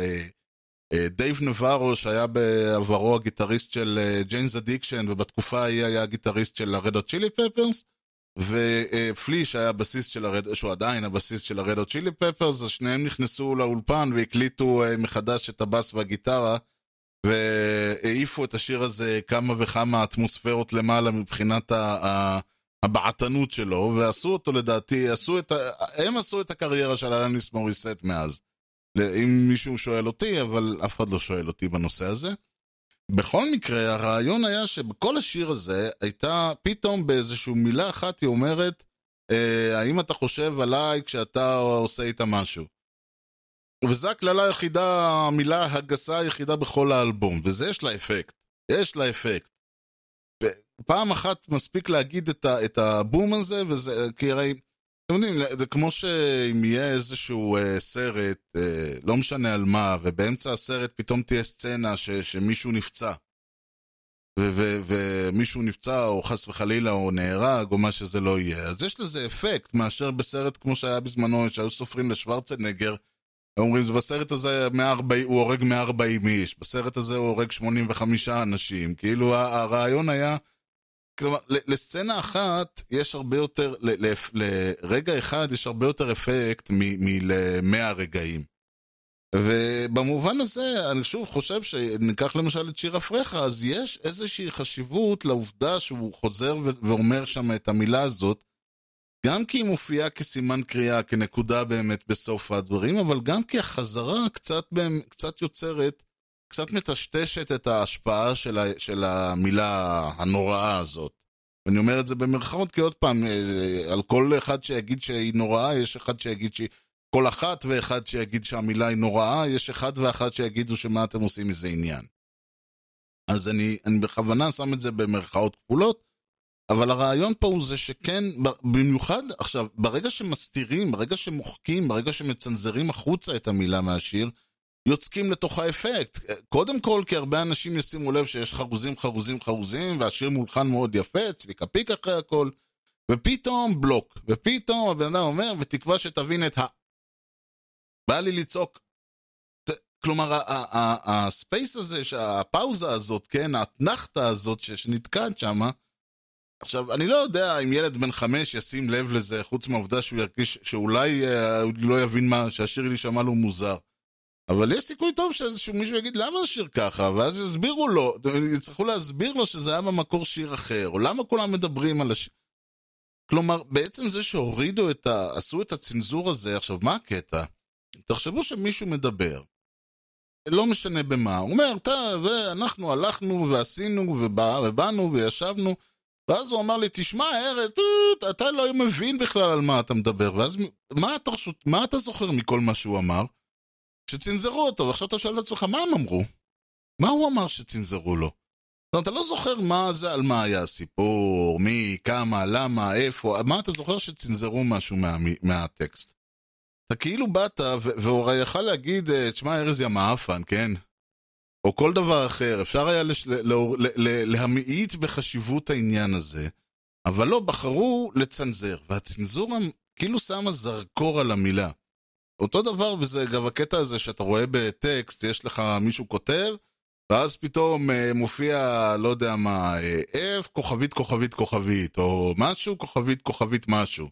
דייב נבארו, שהיה בעברו הגיטריסט של Jane's Addiction, ובתקופה ההיא היה הגיטריסט של הרדו צ'ילי פפרס, ופליש היה הבסיס של הרד... שהוא עדיין הבסיס של הרדו צ'ילי פפרס, אז שניהם נכנסו לאולפן והקליטו אה, מחדש את הבאס והגיטרה, והעיפו את השיר הזה כמה וכמה אטמוספרות למעלה מבחינת הבעתנות שלו, ועשו אותו לדעתי, עשו את ה... הם עשו את הקריירה של אלניס מוריסט מאז. אם מישהו שואל אותי, אבל אף אחד לא שואל אותי בנושא הזה. בכל מקרה, הרעיון היה שבכל השיר הזה הייתה פתאום באיזושהי מילה אחת היא אומרת, אה, האם אתה חושב עליי כשאתה עושה איתה משהו? וזו הקללה היחידה, המילה הגסה היחידה בכל האלבום, וזה יש לה אפקט. יש לה אפקט. פעם אחת מספיק להגיד את, ה, את הבום הזה, וזה, כי הרי, אתם יודעים, זה כמו שאם יהיה איזשהו אה, סרט, אה, לא משנה על מה, ובאמצע הסרט פתאום תהיה סצנה ש, שמישהו נפצע. ומישהו נפצע, או חס וחלילה, או נהרג, או מה שזה לא יהיה. אז יש לזה אפקט, מאשר בסרט כמו שהיה בזמנו, שהיו סופרים לשוורצנגר, אומרים, בסרט הזה 140, הוא הורג 140 איש, בסרט הזה הוא הורג 85 אנשים. כאילו, הרעיון היה... כלומר, לסצנה אחת יש הרבה יותר, לרגע אחד יש הרבה יותר אפקט מלמאה רגעים. ובמובן הזה, אני שוב חושב שניקח למשל את שיר אפריך, אז יש איזושהי חשיבות לעובדה שהוא חוזר ואומר שם את המילה הזאת, גם כי היא מופיעה כסימן קריאה, כנקודה באמת בסוף הדברים, אבל גם כי החזרה קצת, קצת יוצרת, קצת מטשטשת את ההשפעה של, ה, של המילה הנוראה הזאת. ואני אומר את זה במרכאות, כי עוד פעם, אה, על כל אחד שיגיד שהיא נוראה, יש אחד שיגיד שהיא... כל אחת ואחד שיגיד שהמילה היא נוראה, יש אחד ואחת שיגידו שמה אתם עושים מזה עניין. אז אני, אני בכוונה שם את זה במרכאות כפולות, אבל הרעיון פה הוא זה שכן, במיוחד, עכשיו, ברגע שמסתירים, ברגע שמוחקים, ברגע שמצנזרים החוצה את המילה מהשיר, יוצקים לתוך האפקט. קודם כל, כי הרבה אנשים ישימו לב שיש חרוזים, חרוזים, חרוזים, והשיר מולחן מאוד יפה, צביקה פיק אחרי הכל, ופתאום בלוק, ופתאום הבן אדם אומר, בתקווה שתבין את ה... בא לי לצעוק. כלומר, הספייס הזה, הפאוזה הזאת, כן, האתנחתה הזאת שנתקעת שמה, עכשיו, אני לא יודע אם ילד בן חמש ישים לב לזה, חוץ מהעובדה שהוא ירגיש, שאולי אה, הוא לא יבין מה, שהשיר יישמע לו מוזר. אבל יש סיכוי טוב שאיזשהו מישהו יגיד למה השיר ככה, ואז יסבירו לו, יצטרכו להסביר לו שזה היה במקור שיר אחר, או למה כולם מדברים על השיר. כלומר, בעצם זה שהורידו את ה... עשו את הצנזור הזה, עכשיו, מה הקטע? תחשבו שמישהו מדבר, לא משנה במה, הוא אומר, ואנחנו הלכנו ועשינו ובא, ובאנו וישבנו, ואז הוא אמר לי, תשמע, ארז, אתה לא מבין בכלל על מה אתה מדבר, ואז מה אתה, מה אתה זוכר מכל מה שהוא אמר? שצנזרו אותו, ועכשיו אתה שואל את עצמך, מה הם אמרו? מה הוא אמר שצנזרו לו? זאת אומרת, אתה לא זוכר מה זה, על מה היה הסיפור, מי, כמה, למה, איפה, מה אתה זוכר שצנזרו משהו מה, מהטקסט? אתה כאילו באת, והוא יכל להגיד, אה, תשמע, ארז יא מעפן, כן? או כל דבר אחר, אפשר היה לש... ל... ל... ל... להמעיט בחשיבות העניין הזה, אבל לא, בחרו לצנזר, והצנזורה כאילו שמה זרקור על המילה. אותו דבר, וזה גם הקטע הזה שאתה רואה בטקסט, יש לך מישהו כותב, ואז פתאום אה, מופיע, לא יודע מה, אה, F, כוכבית, כוכבית, כוכבית, או משהו, כוכבית, כוכבית, משהו.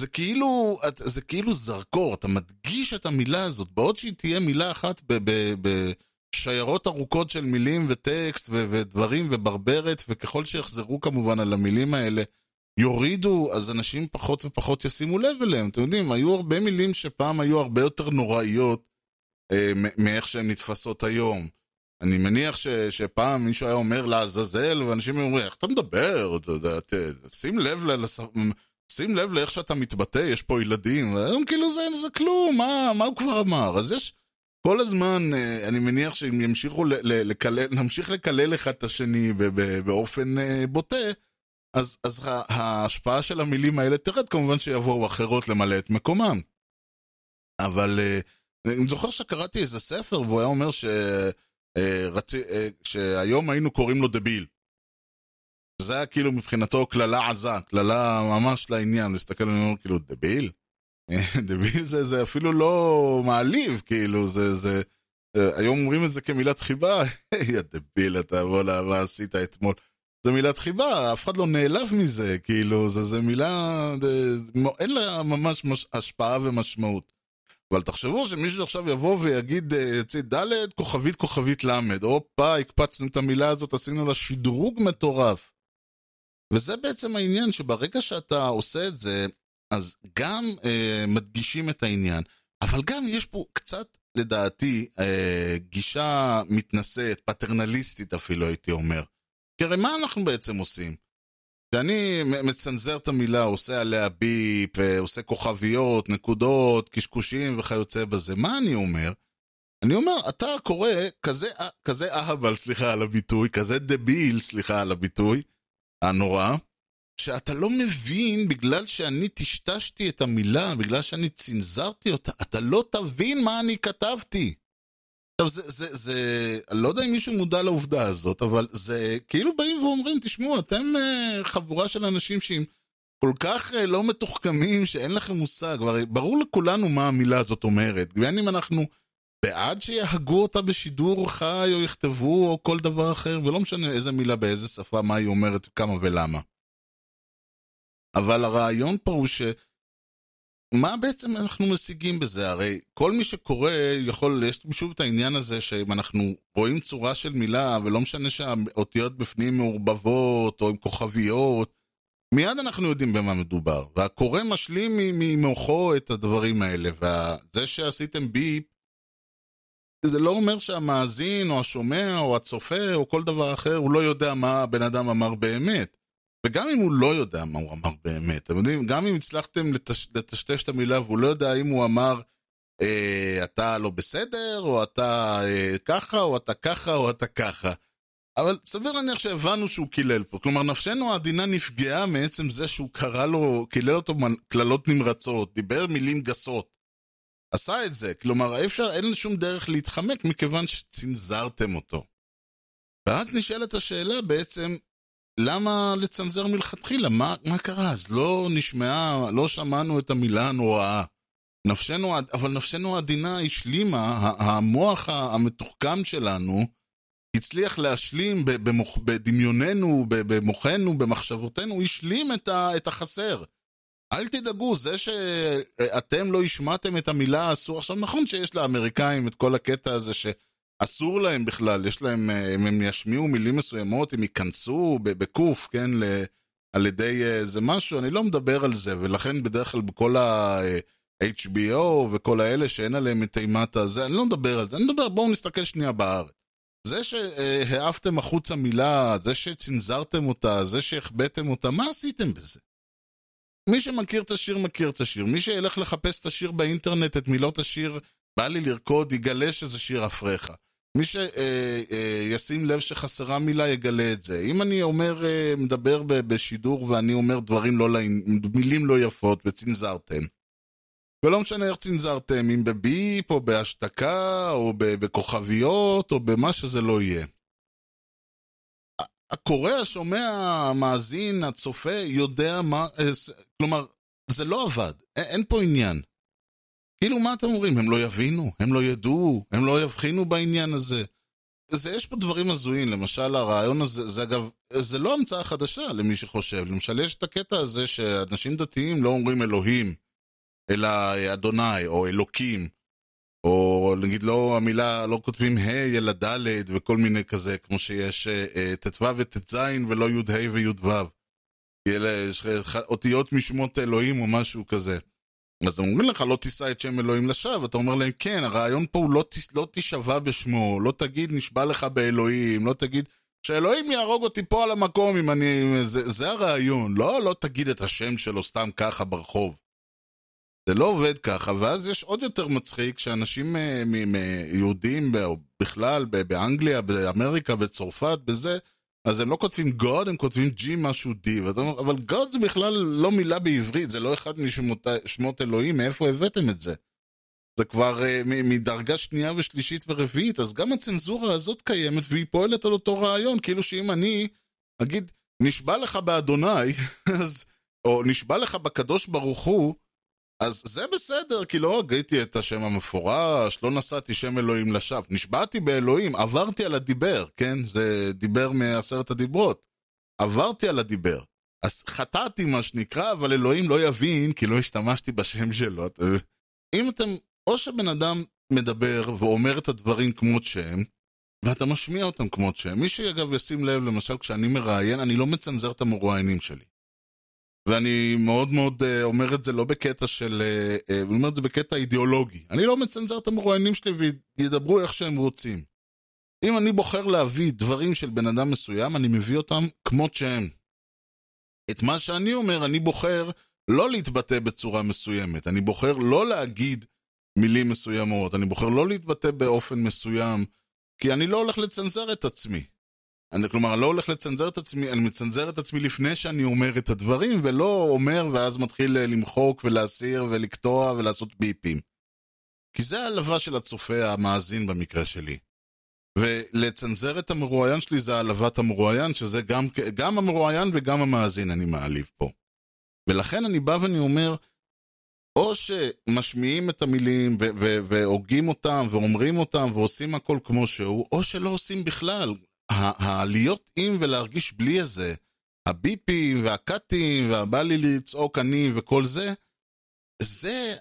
זה כאילו, זה כאילו זרקור, אתה מדגיש את המילה הזאת, בעוד שהיא תהיה מילה אחת בשיירות ארוכות של מילים וטקסט ודברים וברברת, וככל שיחזרו כמובן על המילים האלה, יורידו, אז אנשים פחות ופחות ישימו לב אליהם. אתם יודעים, היו הרבה מילים שפעם היו הרבה יותר נוראיות אה, מאיך שהן נתפסות היום. אני מניח ש, שפעם מישהו היה אומר לעזאזל, ואנשים אומרים, איך אתה מדבר? אתה יודע, שים לב לס... שים לב לאיך שאתה מתבטא, יש פה ילדים, והיום כאילו זה, זה כלום, מה, מה הוא כבר אמר? אז יש כל הזמן, אה, אני מניח שאם ימשיכו לקלל, נמשיך לקלל אחד את השני באופן אה, בוטה, אז, אז ההשפעה של המילים האלה תרד, כמובן שיבואו אחרות למלא את מקומם. אבל אה, אני זוכר שקראתי איזה ספר, והוא היה אומר ש... רצי, שהיום היינו קוראים לו דביל. זה היה כאילו מבחינתו קללה עזה, קללה ממש לעניין, להסתכל עלינו כאילו, דביל? (laughs) דביל זה, זה אפילו לא מעליב, כאילו, זה, זה... היום אומרים את זה כמילת חיבה, (laughs) יא דביל, אתה וואלה, מה עשית אתמול? זה מילת חיבה, אף אחד לא נעלב מזה, כאילו, זה, זה מילה, זה, אין לה ממש מש, השפעה ומשמעות. אבל תחשבו שמישהו עכשיו יבוא ויגיד, יצא ד' כוכבית כוכבית ל', הופה, הקפצנו את המילה הזאת, עשינו לה שדרוג מטורף. וזה בעצם העניין, שברגע שאתה עושה את זה, אז גם אה, מדגישים את העניין, אבל גם יש פה קצת, לדעתי, אה, גישה מתנשאת, פטרנליסטית אפילו, הייתי אומר. כי הרי מה אנחנו בעצם עושים? כשאני מצנזר את המילה, עושה עליה ביפ, אה, עושה כוכביות, נקודות, קשקושים וכיוצא בזה, מה אני אומר? אני אומר, אתה קורא כזה, כזה אהבל, סליחה על הביטוי, כזה דביל, סליחה על הביטוי, הנורא, שאתה לא מבין בגלל שאני טשטשתי את המילה, בגלל שאני צנזרתי אותה, אתה לא תבין מה אני כתבתי. עכשיו, זה, זה, זה, לא יודע אם מישהו מודע לעובדה הזאת, אבל זה כאילו באים ואומרים, תשמעו, אתם uh, חבורה של אנשים שהם כל כך uh, לא מתוחכמים, שאין לכם מושג, הרי ברור לכולנו מה המילה הזאת אומרת. בין אם אנחנו בעד שיהגו אותה בשידור חי, או יכתבו, או כל דבר אחר, ולא משנה איזה מילה, באיזה שפה, מה היא אומרת, כמה ולמה. אבל הרעיון פה הוא ש... מה בעצם אנחנו משיגים בזה? הרי כל מי שקורא יכול, יש שוב את העניין הזה שאם אנחנו רואים צורה של מילה, ולא משנה שהאותיות בפנים מעורבבות או עם כוכביות, מיד אנחנו יודעים במה מדובר. והקורא משלים ממוחו את הדברים האלה, וזה שעשיתם ביפ, זה לא אומר שהמאזין או השומע או הצופה או כל דבר אחר, הוא לא יודע מה הבן אדם אמר באמת. וגם אם הוא לא יודע מה הוא אמר באמת, אתם יודעים, גם אם הצלחתם לטש, לטשטש את המילה והוא לא יודע אם הוא אמר אה, אתה לא בסדר, או אתה אה, ככה, או אתה ככה, או אתה ככה. אבל סביר להניח שהבנו שהוא קילל פה. כלומר, נפשנו העדינה נפגעה מעצם זה שהוא קרא לו, קילל אותו קללות נמרצות, דיבר מילים גסות. עשה את זה. כלומר, אפשר, אין שום דרך להתחמק מכיוון שצנזרתם אותו. ואז נשאלת השאלה בעצם, למה לצנזר מלכתחילה? מה, מה קרה? אז לא נשמעה, לא שמענו את המילה הנוראה. נפשנו, אבל נפשנו העדינה השלימה, המוח המתוחכם שלנו הצליח להשלים במוח, בדמיוננו, במוחנו, במחשבותינו, השלים את, את החסר. אל תדאגו, זה שאתם לא השמעתם את המילה אסור, עכשיו נכון שיש לאמריקאים את כל הקטע הזה ש... אסור להם בכלל, יש להם, אה, אם הם ישמיעו מילים מסוימות, הם ייכנסו בקוף, כן, ל, על ידי איזה משהו, אני לא מדבר על זה, ולכן בדרך כלל בכל ה-HBO וכל האלה שאין עליהם את אימת הזה, אני לא מדבר על זה, אני מדבר, בואו נסתכל שנייה בארץ. זה שהעפתם החוצה מילה, זה שצנזרתם אותה, זה שהחבאתם אותה, מה עשיתם בזה? מי שמכיר את השיר מכיר את השיר, מי שילך לחפש את השיר באינטרנט, את מילות השיר, בא לי לרקוד, יגלה שזה שיר אפריך. מי שישים אה, אה, לב שחסרה מילה יגלה את זה. אם אני אומר, אה, מדבר בשידור ואני אומר דברים לא, מילים לא יפות וצנזרתם, ולא משנה איך צנזרתם, אם בביפ או בהשתקה או בכוכביות או במה שזה לא יהיה. הקורא, השומע, המאזין, הצופה, יודע מה... כלומר, זה לא עבד, אין פה עניין. כאילו, מה אתם אומרים? הם לא יבינו? הם לא ידעו? הם לא יבחינו בעניין הזה? זה, יש פה דברים הזויים, למשל הרעיון הזה, זה אגב, זה לא המצאה חדשה למי שחושב. למשל, יש את הקטע הזה שאנשים דתיים לא אומרים אלוהים, אלא אדוני, או אלוקים. או נגיד לא המילה, לא כותבים ה' אלא ד' וכל מיני כזה, כמו שיש אה, ט"ו וט"ז ולא י"ה וי"ו. אלה אותיות משמות אלוהים או משהו כזה. אז אומרים לך, לא תישא את שם אלוהים לשווא, אתה אומר להם, כן, הרעיון פה הוא לא, לא תישבע בשמו, לא תגיד נשבע לך באלוהים, לא תגיד שאלוהים יהרוג אותי פה על המקום אם אני... זה, זה הרעיון, לא, לא תגיד את השם שלו סתם ככה ברחוב. זה לא עובד ככה, ואז יש עוד יותר מצחיק שאנשים אה, יהודים, בכלל באנגליה, באמריקה, בצרפת, בזה, אז הם לא כותבים God, הם כותבים G משהו D, אבל God זה בכלל לא מילה בעברית, זה לא אחד משמות אלוהים, מאיפה הבאתם את זה? זה כבר uh, מדרגה שנייה ושלישית ורביעית, אז גם הצנזורה הזאת קיימת והיא פועלת על אותו רעיון, כאילו שאם אני אגיד, נשבע לך באדוני, (laughs) אז, או נשבע לך בקדוש ברוך הוא, אז זה בסדר, כי לא הגיתי את השם המפורש, לא נשאתי שם אלוהים לשווא. נשבעתי באלוהים, עברתי על הדיבר, כן? זה דיבר מעשרת הדיברות. עברתי על הדיבר. אז חטאתי מה שנקרא, אבל אלוהים לא יבין, כי לא השתמשתי בשם שלו. אם אתם, או שבן אדם מדבר ואומר את הדברים כמות שהם, ואתה משמיע אותם כמות שהם. מי שאגב ישים לב, למשל, כשאני מראיין, אני לא מצנזר את המרואיינים שלי. ואני מאוד מאוד uh, אומר את זה לא בקטע של... uh, uh, אני אומר את זה בקטע אידיאולוגי. אני לא מצנזר את המרואיינים שלי וידברו איך שהם רוצים. אם אני בוחר להביא דברים של בן אדם מסוים, אני מביא אותם כמות שהם. את מה שאני אומר, אני בוחר לא להתבטא בצורה מסוימת. אני בוחר לא להגיד מילים מסוימות. אני בוחר לא להתבטא באופן מסוים, כי אני לא הולך לצנזר את עצמי. אני, כלומר, לא הולך לצנזר את עצמי, אני מצנזר את עצמי לפני שאני אומר את הדברים, ולא אומר ואז מתחיל אה, למחוק ולהסיר ולקטוע ולעשות ביפים. כי זה העלבה של הצופה המאזין במקרה שלי. ולצנזר את המרואיין שלי זה העלבת המרואיין, שזה גם, גם המרואיין וגם המאזין אני מעליב פה. ולכן אני בא ואני אומר, או שמשמיעים את המילים והוגים אותם ואומרים אותם ועושים הכל כמו שהוא, או שלא עושים בכלל. הלהיות עם ולהרגיש בלי הזה, הביפים והקאטים והבא לי לצעוק אני וכל זה, זה,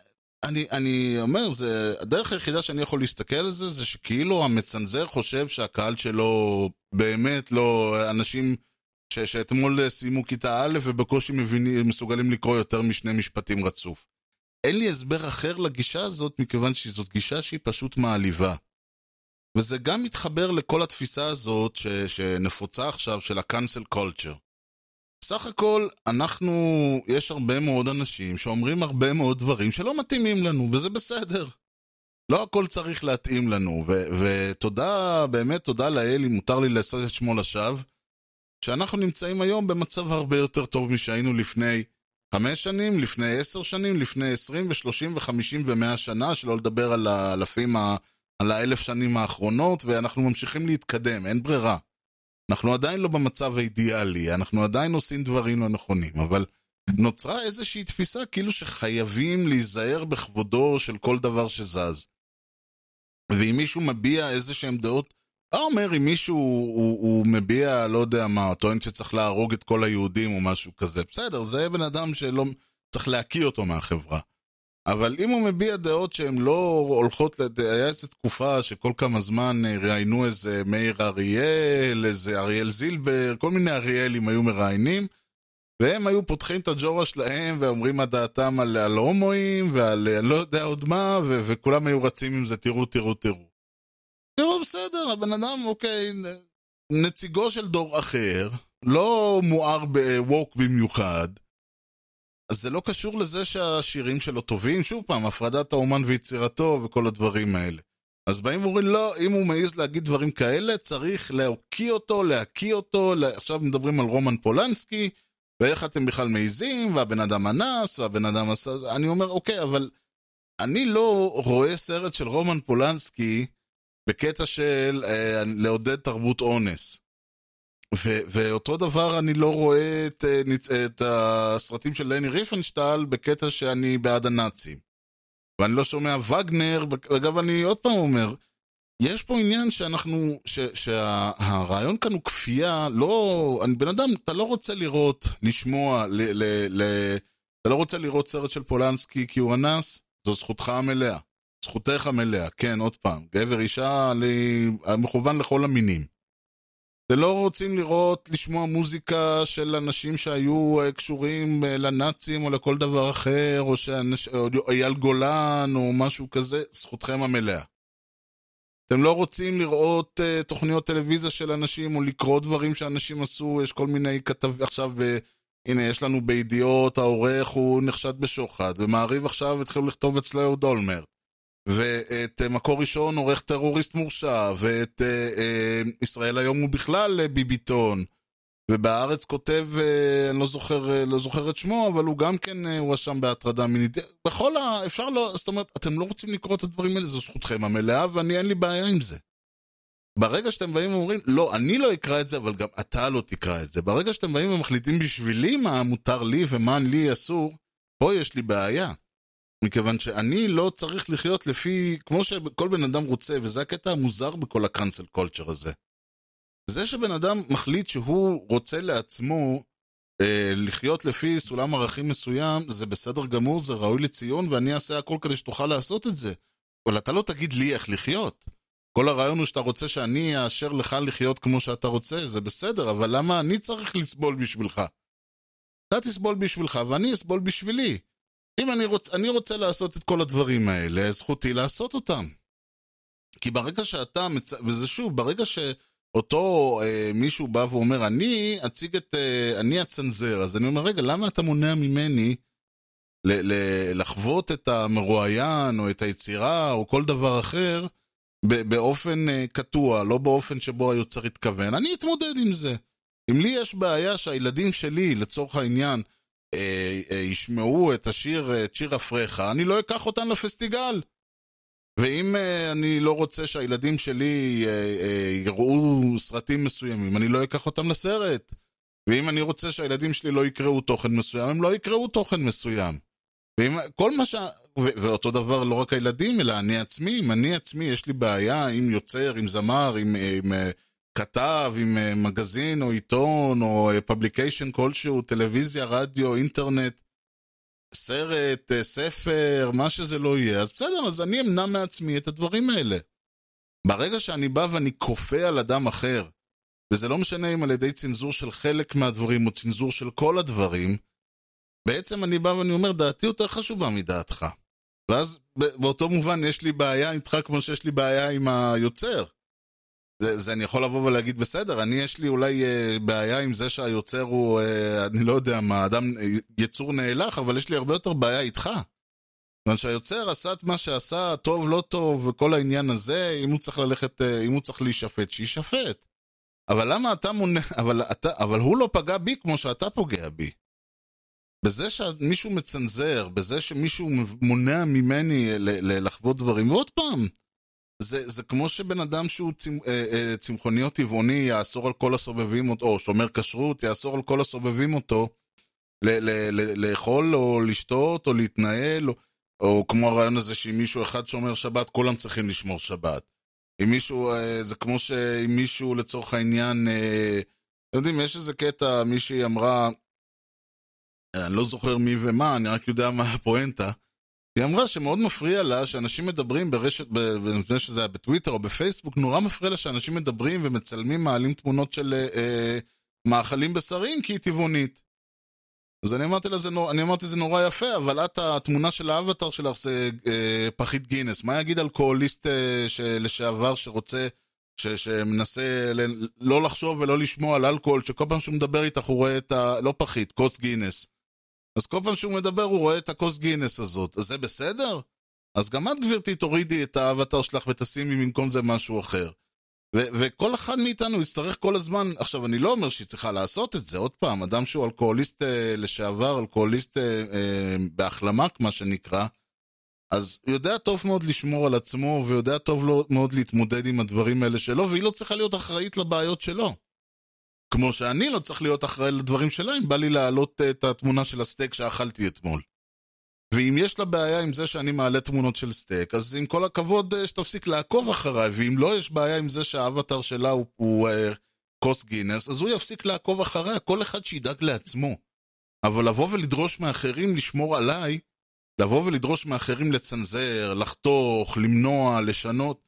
אני, אני אומר, זה, הדרך היחידה שאני יכול להסתכל על זה, זה שכאילו המצנזר חושב שהקהל שלו באמת לא, אנשים ש, שאתמול סיימו כיתה א' ובקושי מבינים, מסוגלים לקרוא יותר משני משפטים רצוף. אין לי הסבר אחר לגישה הזאת, מכיוון שזאת גישה שהיא פשוט מעליבה. וזה גם מתחבר לכל התפיסה הזאת ש, שנפוצה עכשיו של ה-cancel culture. בסך הכל, אנחנו, יש הרבה מאוד אנשים שאומרים הרבה מאוד דברים שלא מתאימים לנו, וזה בסדר. לא הכל צריך להתאים לנו, ו- ותודה, באמת תודה לאל, אם מותר לי לעשות את שמו לשווא, שאנחנו נמצאים היום במצב הרבה יותר טוב משהיינו לפני חמש שנים, לפני עשר שנים, לפני עשרים ושלושים וחמישים ומאה שנה, שלא לדבר על האלפים ה... על האלף שנים האחרונות, ואנחנו ממשיכים להתקדם, אין ברירה. אנחנו עדיין לא במצב האידיאלי, אנחנו עדיין עושים דברים לא נכונים, אבל נוצרה איזושהי תפיסה כאילו שחייבים להיזהר בכבודו של כל דבר שזז. ואם מישהו מביע איזה שהם דעות, מה אומר אם מישהו הוא, הוא מביע, לא יודע מה, טוען שצריך להרוג את כל היהודים או משהו כזה, בסדר, זה בן אדם שלא צריך להקיא אותו מהחברה. אבל אם הוא מביע דעות שהן לא הולכות, לד... היה איזו תקופה שכל כמה זמן אה, ראיינו איזה מאיר אריאל, איזה אריאל זילבר, כל מיני אריאלים היו מראיינים, והם היו פותחים את הג'ורה שלהם ואומרים מה דעתם על, על הומואים ועל אני לא יודע עוד מה, ו- וכולם היו רצים עם זה, תראו, תראו, תראו. תראו, בסדר, הבן אדם, אוקיי, נציגו של דור אחר, לא מואר בווק במיוחד, אז זה לא קשור לזה שהשירים שלו טובים, שוב פעם, הפרדת האומן ויצירתו וכל הדברים האלה. אז באים ואומרים, לא, אם הוא מעז להגיד דברים כאלה, צריך להוקיא אותו, להקיא אותו, לה... עכשיו מדברים על רומן פולנסקי, ואיך אתם בכלל מעזים, והבן אדם אנס, והבן אדם עשה... אני אומר, אוקיי, אבל אני לא רואה סרט של רומן פולנסקי בקטע של אה, לעודד תרבות אונס. ואותו דבר אני לא רואה את, אה, את הסרטים של לני ריפנשטל בקטע שאני בעד הנאצים. ואני לא שומע וגנר, אגב אני עוד פעם אומר, יש פה עניין שאנחנו, ש, שהרעיון כאן הוא כפייה, לא, אני בן אדם, אתה לא רוצה לראות, לשמוע, ל, ל, ל, אתה לא רוצה לראות סרט של פולנסקי כי הוא אנס, זו זכותך המלאה. זכותך המלאה, כן, עוד פעם, גבר, אישה, לי, מכוון לכל המינים. אתם לא רוצים לראות, לשמוע מוזיקה של אנשים שהיו uh, קשורים uh, לנאצים או לכל דבר אחר, או שאנש... אייל גולן או משהו כזה, זכותכם המלאה. אתם לא רוצים לראות uh, תוכניות טלוויזיה של אנשים או לקרוא דברים שאנשים עשו, יש כל מיני כתב... עכשיו, uh, הנה, יש לנו בידיעות, העורך הוא נחשד בשוחד, ומעריב עכשיו התחילו לכתוב אצלו אהוד אולמרט. ואת אה, מקור ראשון עורך טרוריסט מורשע, ואת אה, אה, ישראל היום הוא בכלל ביביטון. ובהארץ כותב, אני לא זוכר, לא זוכר את שמו, אבל הוא גם כן הואשם בהטרדה מינית. בכל ה... אפשר לא... זאת אומרת, אתם לא רוצים לקרוא את הדברים האלה, זו זכותכם המלאה, ואני אין לי בעיה עם זה. ברגע שאתם באים ואומרים, לא, אני לא אקרא את זה, אבל גם אתה לא תקרא את זה. ברגע שאתם באים ומחליטים בשבילי מה מותר לי ומה לי אסור, פה יש לי בעיה. מכיוון שאני לא צריך לחיות לפי, כמו שכל בן אדם רוצה, וזה הקטע המוזר בכל הקאנסל קולצ'ר הזה. זה שבן אדם מחליט שהוא רוצה לעצמו אה, לחיות לפי סולם ערכים מסוים, זה בסדר גמור, זה ראוי לציון, ואני אעשה הכל כדי שתוכל לעשות את זה. אבל אתה לא תגיד לי איך לחיות. כל הרעיון הוא שאתה רוצה שאני אאשר לך לחיות כמו שאתה רוצה, זה בסדר, אבל למה אני צריך לסבול בשבילך? אתה תסבול בשבילך ואני אסבול בשבילי. אם אני, רוצ, אני רוצה לעשות את כל הדברים האלה, זכותי לעשות אותם. כי ברגע שאתה, מצ... וזה שוב, ברגע שאותו אה, מישהו בא ואומר, אני אציג את, אה, אני אצנזר, אז אני אומר, רגע, למה אתה מונע ממני ל- ל- לחוות את המרואיין, או את היצירה, או כל דבר אחר, ב- באופן אה, קטוע, לא באופן שבו היוצר התכוון? אני אתמודד עם זה. אם לי יש בעיה שהילדים שלי, לצורך העניין, ישמעו את השיר, אה, את שיר אפריך, אני לא אקח אותם לפסטיגל. ואם אה, אני לא רוצה שהילדים שלי אה, אה, יראו סרטים מסוימים, אני לא אקח אותם לסרט. ואם אני רוצה שהילדים שלי לא יקראו תוכן מסוים, הם לא יקראו תוכן מסוים. ואם, כל מה ש... ו- ואותו דבר לא רק הילדים, אלא אני עצמי, אם אני עצמי יש לי בעיה עם יוצר, עם זמר, עם, עם uh, כתב, עם uh, מגזין או עיתון או פבליקיישן כלשהו, טלוויזיה, רדיו, אינטרנט, סרט, uh, ספר, מה שזה לא יהיה, אז בסדר, אז אני אמנע מעצמי את הדברים האלה. ברגע שאני בא ואני כופה על אדם אחר, וזה לא משנה אם על ידי צנזור של חלק מהדברים או צנזור של כל הדברים, בעצם אני בא ואני אומר, דעתי יותר חשובה מדעתך. ואז באותו מובן יש לי בעיה איתך כמו שיש לי בעיה עם היוצר. זה, זה אני יכול לבוא ולהגיד, בסדר, אני יש לי אולי אה, בעיה עם זה שהיוצר הוא, אה, אני לא יודע מה, אדם, יצור נאלח, אבל יש לי הרבה יותר בעיה איתך. כיוון שהיוצר עשה את מה שעשה, טוב, לא טוב, וכל העניין הזה, אם הוא צריך ללכת, אה, אם הוא צריך להישפט, שיישפט. אבל למה אתה מונע, אבל, אתה, אבל הוא לא פגע בי כמו שאתה פוגע בי. בזה שמישהו מצנזר, בזה שמישהו מונע ממני לחוות דברים, ועוד פעם, זה, זה כמו שבן אדם שהוא צמ, אה, אה, צמחוני או טבעוני יאסור על כל הסובבים אותו, או שומר כשרות, יאסור על כל הסובבים אותו ל, ל, ל, לאכול או לשתות או להתנהל, או, או כמו הרעיון הזה שאם מישהו אחד שומר שבת, כולם צריכים לשמור שבת. אם מישהו, אה, זה כמו שאם מישהו לצורך העניין, אתם יודעים, יש איזה קטע, מישהי אמרה, אני לא זוכר מי ומה, אני רק יודע מה הפואנטה. היא אמרה שמאוד מפריע לה שאנשים מדברים ברשת, נדמה שזה היה בטוויטר או בפייסבוק, נורא מפריע לה שאנשים מדברים ומצלמים, מעלים תמונות של אה, אה מאכלים בשרים כי היא טבעונית. אז אני אמרתי לה, נור... אני אמרתי זה נורא יפה, אבל את, התמונה של האבטר שלך זה אה, פחית גינס. מה יגיד אלכוהוליסט אה, לשעבר שרוצה, ש, שמנסה ל... לא לחשוב ולא לשמוע על אלכוהול, שכל פעם שהוא מדבר איתך הוא רואה את ה... לא פחית, כוס גינס. אז כל פעם שהוא מדבר הוא רואה את הכוס גינס הזאת. אז זה בסדר? אז גם את, גברתי, תורידי את האבטר שלך ותשימי במקום זה משהו אחר. ו- וכל אחד מאיתנו יצטרך כל הזמן, עכשיו אני לא אומר שהיא צריכה לעשות את זה, עוד פעם, אדם שהוא אלכוהוליסט אה, לשעבר, אלכוהוליסט אה, אה, בהחלמה, מה שנקרא, אז הוא יודע טוב מאוד לשמור על עצמו, ויודע טוב לא, מאוד להתמודד עם הדברים האלה שלו, והיא לא צריכה להיות אחראית לבעיות שלו. כמו שאני לא צריך להיות אחראי לדברים שלה, אם בא לי להעלות את התמונה של הסטייק שאכלתי אתמול. ואם יש לה בעיה עם זה שאני מעלה תמונות של סטייק, אז עם כל הכבוד אה, שתפסיק לעקוב אחריי, ואם לא יש בעיה עם זה שהאווטאר שלה הוא, הוא אה, כוס גינס, אז הוא יפסיק לעקוב אחריה, כל אחד שידאג לעצמו. אבל לבוא ולדרוש מאחרים לשמור עליי, לבוא ולדרוש מאחרים לצנזר, לחתוך, למנוע, לשנות,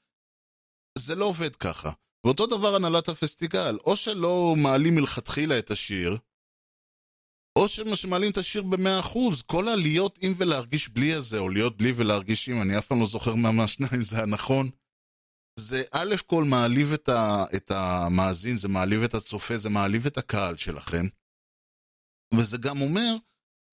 זה לא עובד ככה. ואותו דבר הנהלת הפסטיגל, או שלא מעלים מלכתחילה את השיר, או שמעלים את השיר במאה אחוז. כל הלהיות עם ולהרגיש בלי הזה, או להיות בלי ולהרגיש עם, אני אף פעם לא זוכר מה מהשניים זה הנכון. זה א' כל מעליב את, ה, את המאזין, זה מעליב את הצופה, זה מעליב את הקהל שלכם. וזה גם אומר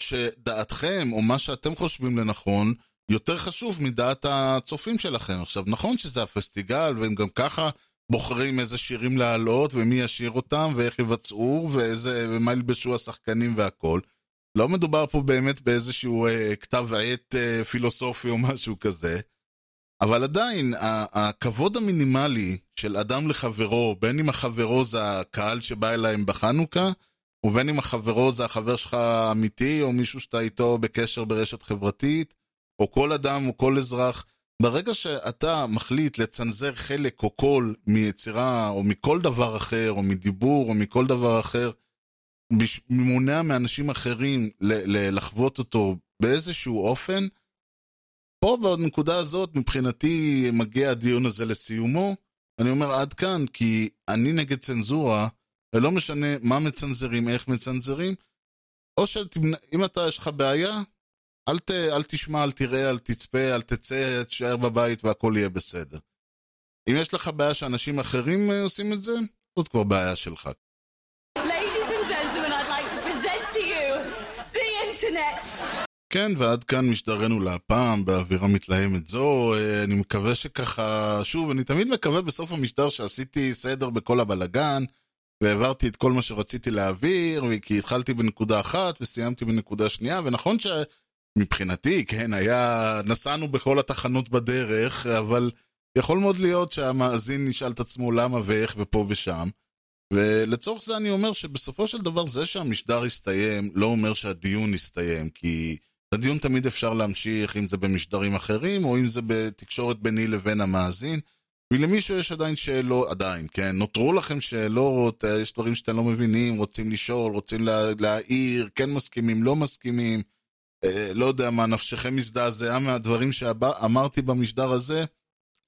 שדעתכם, או מה שאתם חושבים לנכון, יותר חשוב מדעת הצופים שלכם. עכשיו, נכון שזה הפסטיגל, והם גם ככה בוחרים איזה שירים להעלות, ומי ישיר אותם, ואיך יבצעו, ואיזה, ומה ילבשו השחקנים והכל. לא מדובר פה באמת באיזשהו אה, כתב עת אה, פילוסופי או משהו כזה, אבל עדיין, הכבוד המינימלי של אדם לחברו, בין אם החברו זה הקהל שבא אליהם בחנוכה, ובין אם החברו זה החבר שלך האמיתי, או מישהו שאתה איתו בקשר ברשת חברתית, או כל אדם או כל אזרח, ברגע שאתה מחליט לצנזר חלק או קול מיצירה, או מכל דבר אחר, או מדיבור, או מכל דבר אחר, מונע מאנשים אחרים לחוות אותו באיזשהו אופן, פה בנקודה הזאת, מבחינתי, מגיע הדיון הזה לסיומו, אני אומר עד כאן, כי אני נגד צנזורה, ולא משנה מה מצנזרים, איך מצנזרים, או שאם אתה, יש לך בעיה, אל, ת, אל תשמע, אל תראה, אל תצפה, אל תצא, תשאר בבית והכל יהיה בסדר. אם יש לך בעיה שאנשים אחרים אה, עושים את זה, זאת כבר בעיה שלך. כן, ועד כאן משדרנו להפעם, באווירה מתלהמת זו. אה, אני מקווה שככה... שוב, אני תמיד מקווה בסוף המשדר שעשיתי סדר בכל הבלגן, והעברתי את כל מה שרציתי להעביר, כי התחלתי בנקודה אחת וסיימתי בנקודה שנייה, ונכון שמבחינתי, כן, היה... נסענו בכל התחנות בדרך, אבל יכול מאוד להיות שהמאזין נשאל את עצמו למה ואיך ופה ושם. ולצורך זה אני אומר שבסופו של דבר זה שהמשדר הסתיים לא אומר שהדיון הסתיים, כי את הדיון תמיד אפשר להמשיך, אם זה במשדרים אחרים, או אם זה בתקשורת ביני לבין המאזין. ולמישהו יש עדיין שאלות, עדיין, כן? נותרו לכם שאלות, יש דברים שאתם לא מבינים, רוצים לשאול, רוצים לה, להעיר, כן מסכימים, לא מסכימים. אה, לא יודע מה, נפשכם מזדעזעה מהדברים שאמרתי במשדר הזה,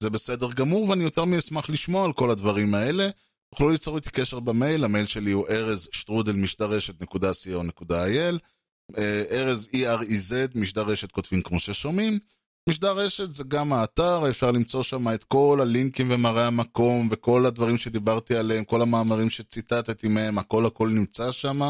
זה בסדר גמור, ואני יותר מאשמח לשמוע על כל הדברים האלה. תוכלו ליצור איתי קשר במייל, המייל שלי הוא ארז שטרודל משדרשת.co.il ארז E-R-E-Z, משדרשת כותבים כמו ששומעים. משדר רשת זה גם האתר, אפשר למצוא שם את כל הלינקים ומראה המקום וכל הדברים שדיברתי עליהם, כל המאמרים שציטטתי מהם, הכל הכל נמצא שם.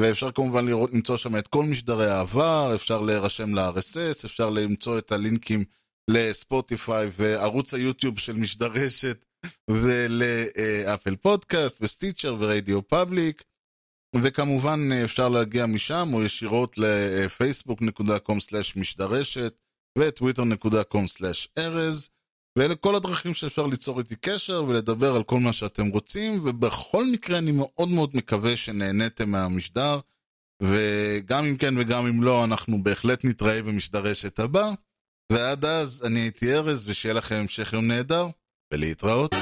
ואפשר כמובן לראות, למצוא שם את כל משדרי העבר, אפשר להירשם ל-RSS, אפשר למצוא את הלינקים לספוטיפיי וערוץ היוטיוב של משדר רשת ולאפל פודקאסט וסטיצ'ר ורדיו פאבליק. וכמובן אפשר להגיע משם או ישירות לפייסבוק.com/משדרשת וטוויטר.com/ארז ואלה כל הדרכים שאפשר ליצור איתי קשר ולדבר על כל מה שאתם רוצים ובכל מקרה אני מאוד מאוד מקווה שנהניתם מהמשדר וגם אם כן וגם אם לא אנחנו בהחלט נתראה במשדרשת הבא ועד אז אני הייתי ארז ושיהיה לכם המשך יום נהדר ולהתראות